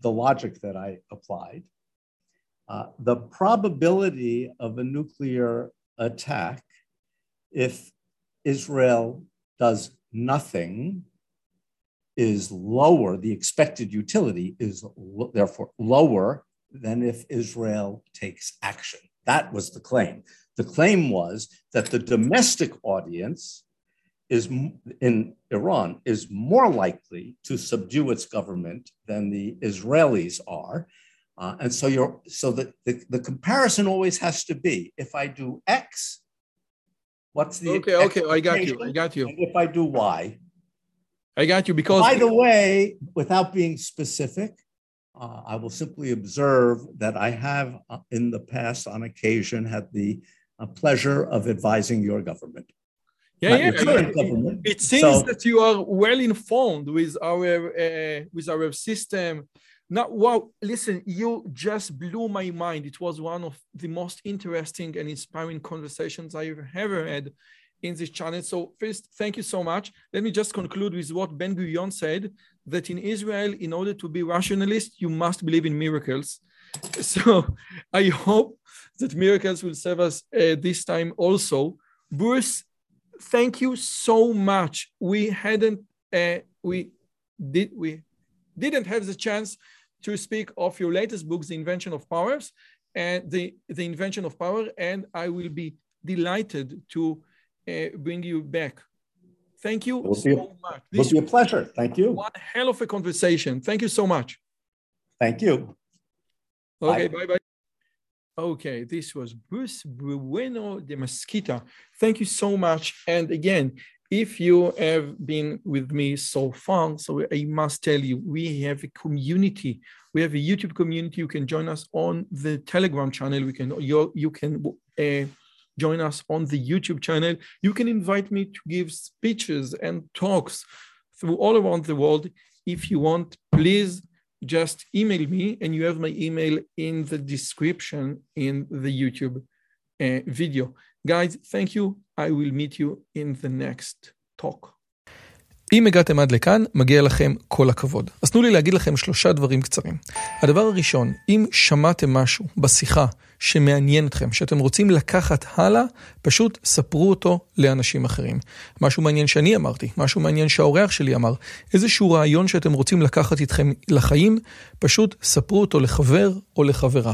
the logic that I applied. Uh, the probability of a nuclear attack if Israel does nothing is lower, the expected utility is lo- therefore lower than if Israel takes action. That was the claim. The claim was that the domestic audience is in Iran is more likely to subdue its government than the Israelis are. Uh, and so you're so the, the, the comparison always has to be if I do X, what's the okay, okay, I got you. I got you. And if I do Y. I got you because by the way, without being specific, uh, I will simply observe that I have uh, in the past on occasion had the a pleasure of advising your government. Yeah, yeah. Government. It seems so, that you are well informed with our uh, with our system. Now, wow! Listen, you just blew my mind. It was one of the most interesting and inspiring conversations I've ever had in this channel. So first, thank you so much. Let me just conclude with what Ben Gurion said, that in Israel, in order to be rationalist, you must believe in miracles. So I hope that miracles will serve us uh, this time also. Bruce, thank you so much. We hadn't, uh, we did, we didn't have the chance to speak of your latest book, The Invention of Powers, and the, the Invention of Power, and I will be delighted to uh, bring you back. Thank you so be, much. This will be a pleasure. Thank you. One hell of a conversation. Thank you so much. Thank you. Okay, bye bye. Okay, this was Bruce Bueno de Mesquita. Thank you so much. And again, if you have been with me so far, so I must tell you, we have a community. We have a YouTube community. You can join us on the Telegram channel. We can you, you can uh, join us on the YouTube channel. You can invite me to give speeches and talks through all around the world. If you want, please just email me and you have my email in the description in the YouTube uh, video. Guys, thank you. I will meet you in the next talk. אם הגעתם עד לכאן, מגיע לכם כל הכבוד. אז תנו לי להגיד לכם שלושה דברים קצרים. הדבר הראשון, אם שמעתם משהו בשיחה שמעניין אתכם, שאתם רוצים לקחת הלאה, פשוט ספרו אותו לאנשים אחרים. משהו מעניין שאני אמרתי, משהו מעניין שהאורח שלי אמר, איזשהו רעיון שאתם רוצים לקחת איתכם לחיים, פשוט ספרו אותו לחבר או לחברה.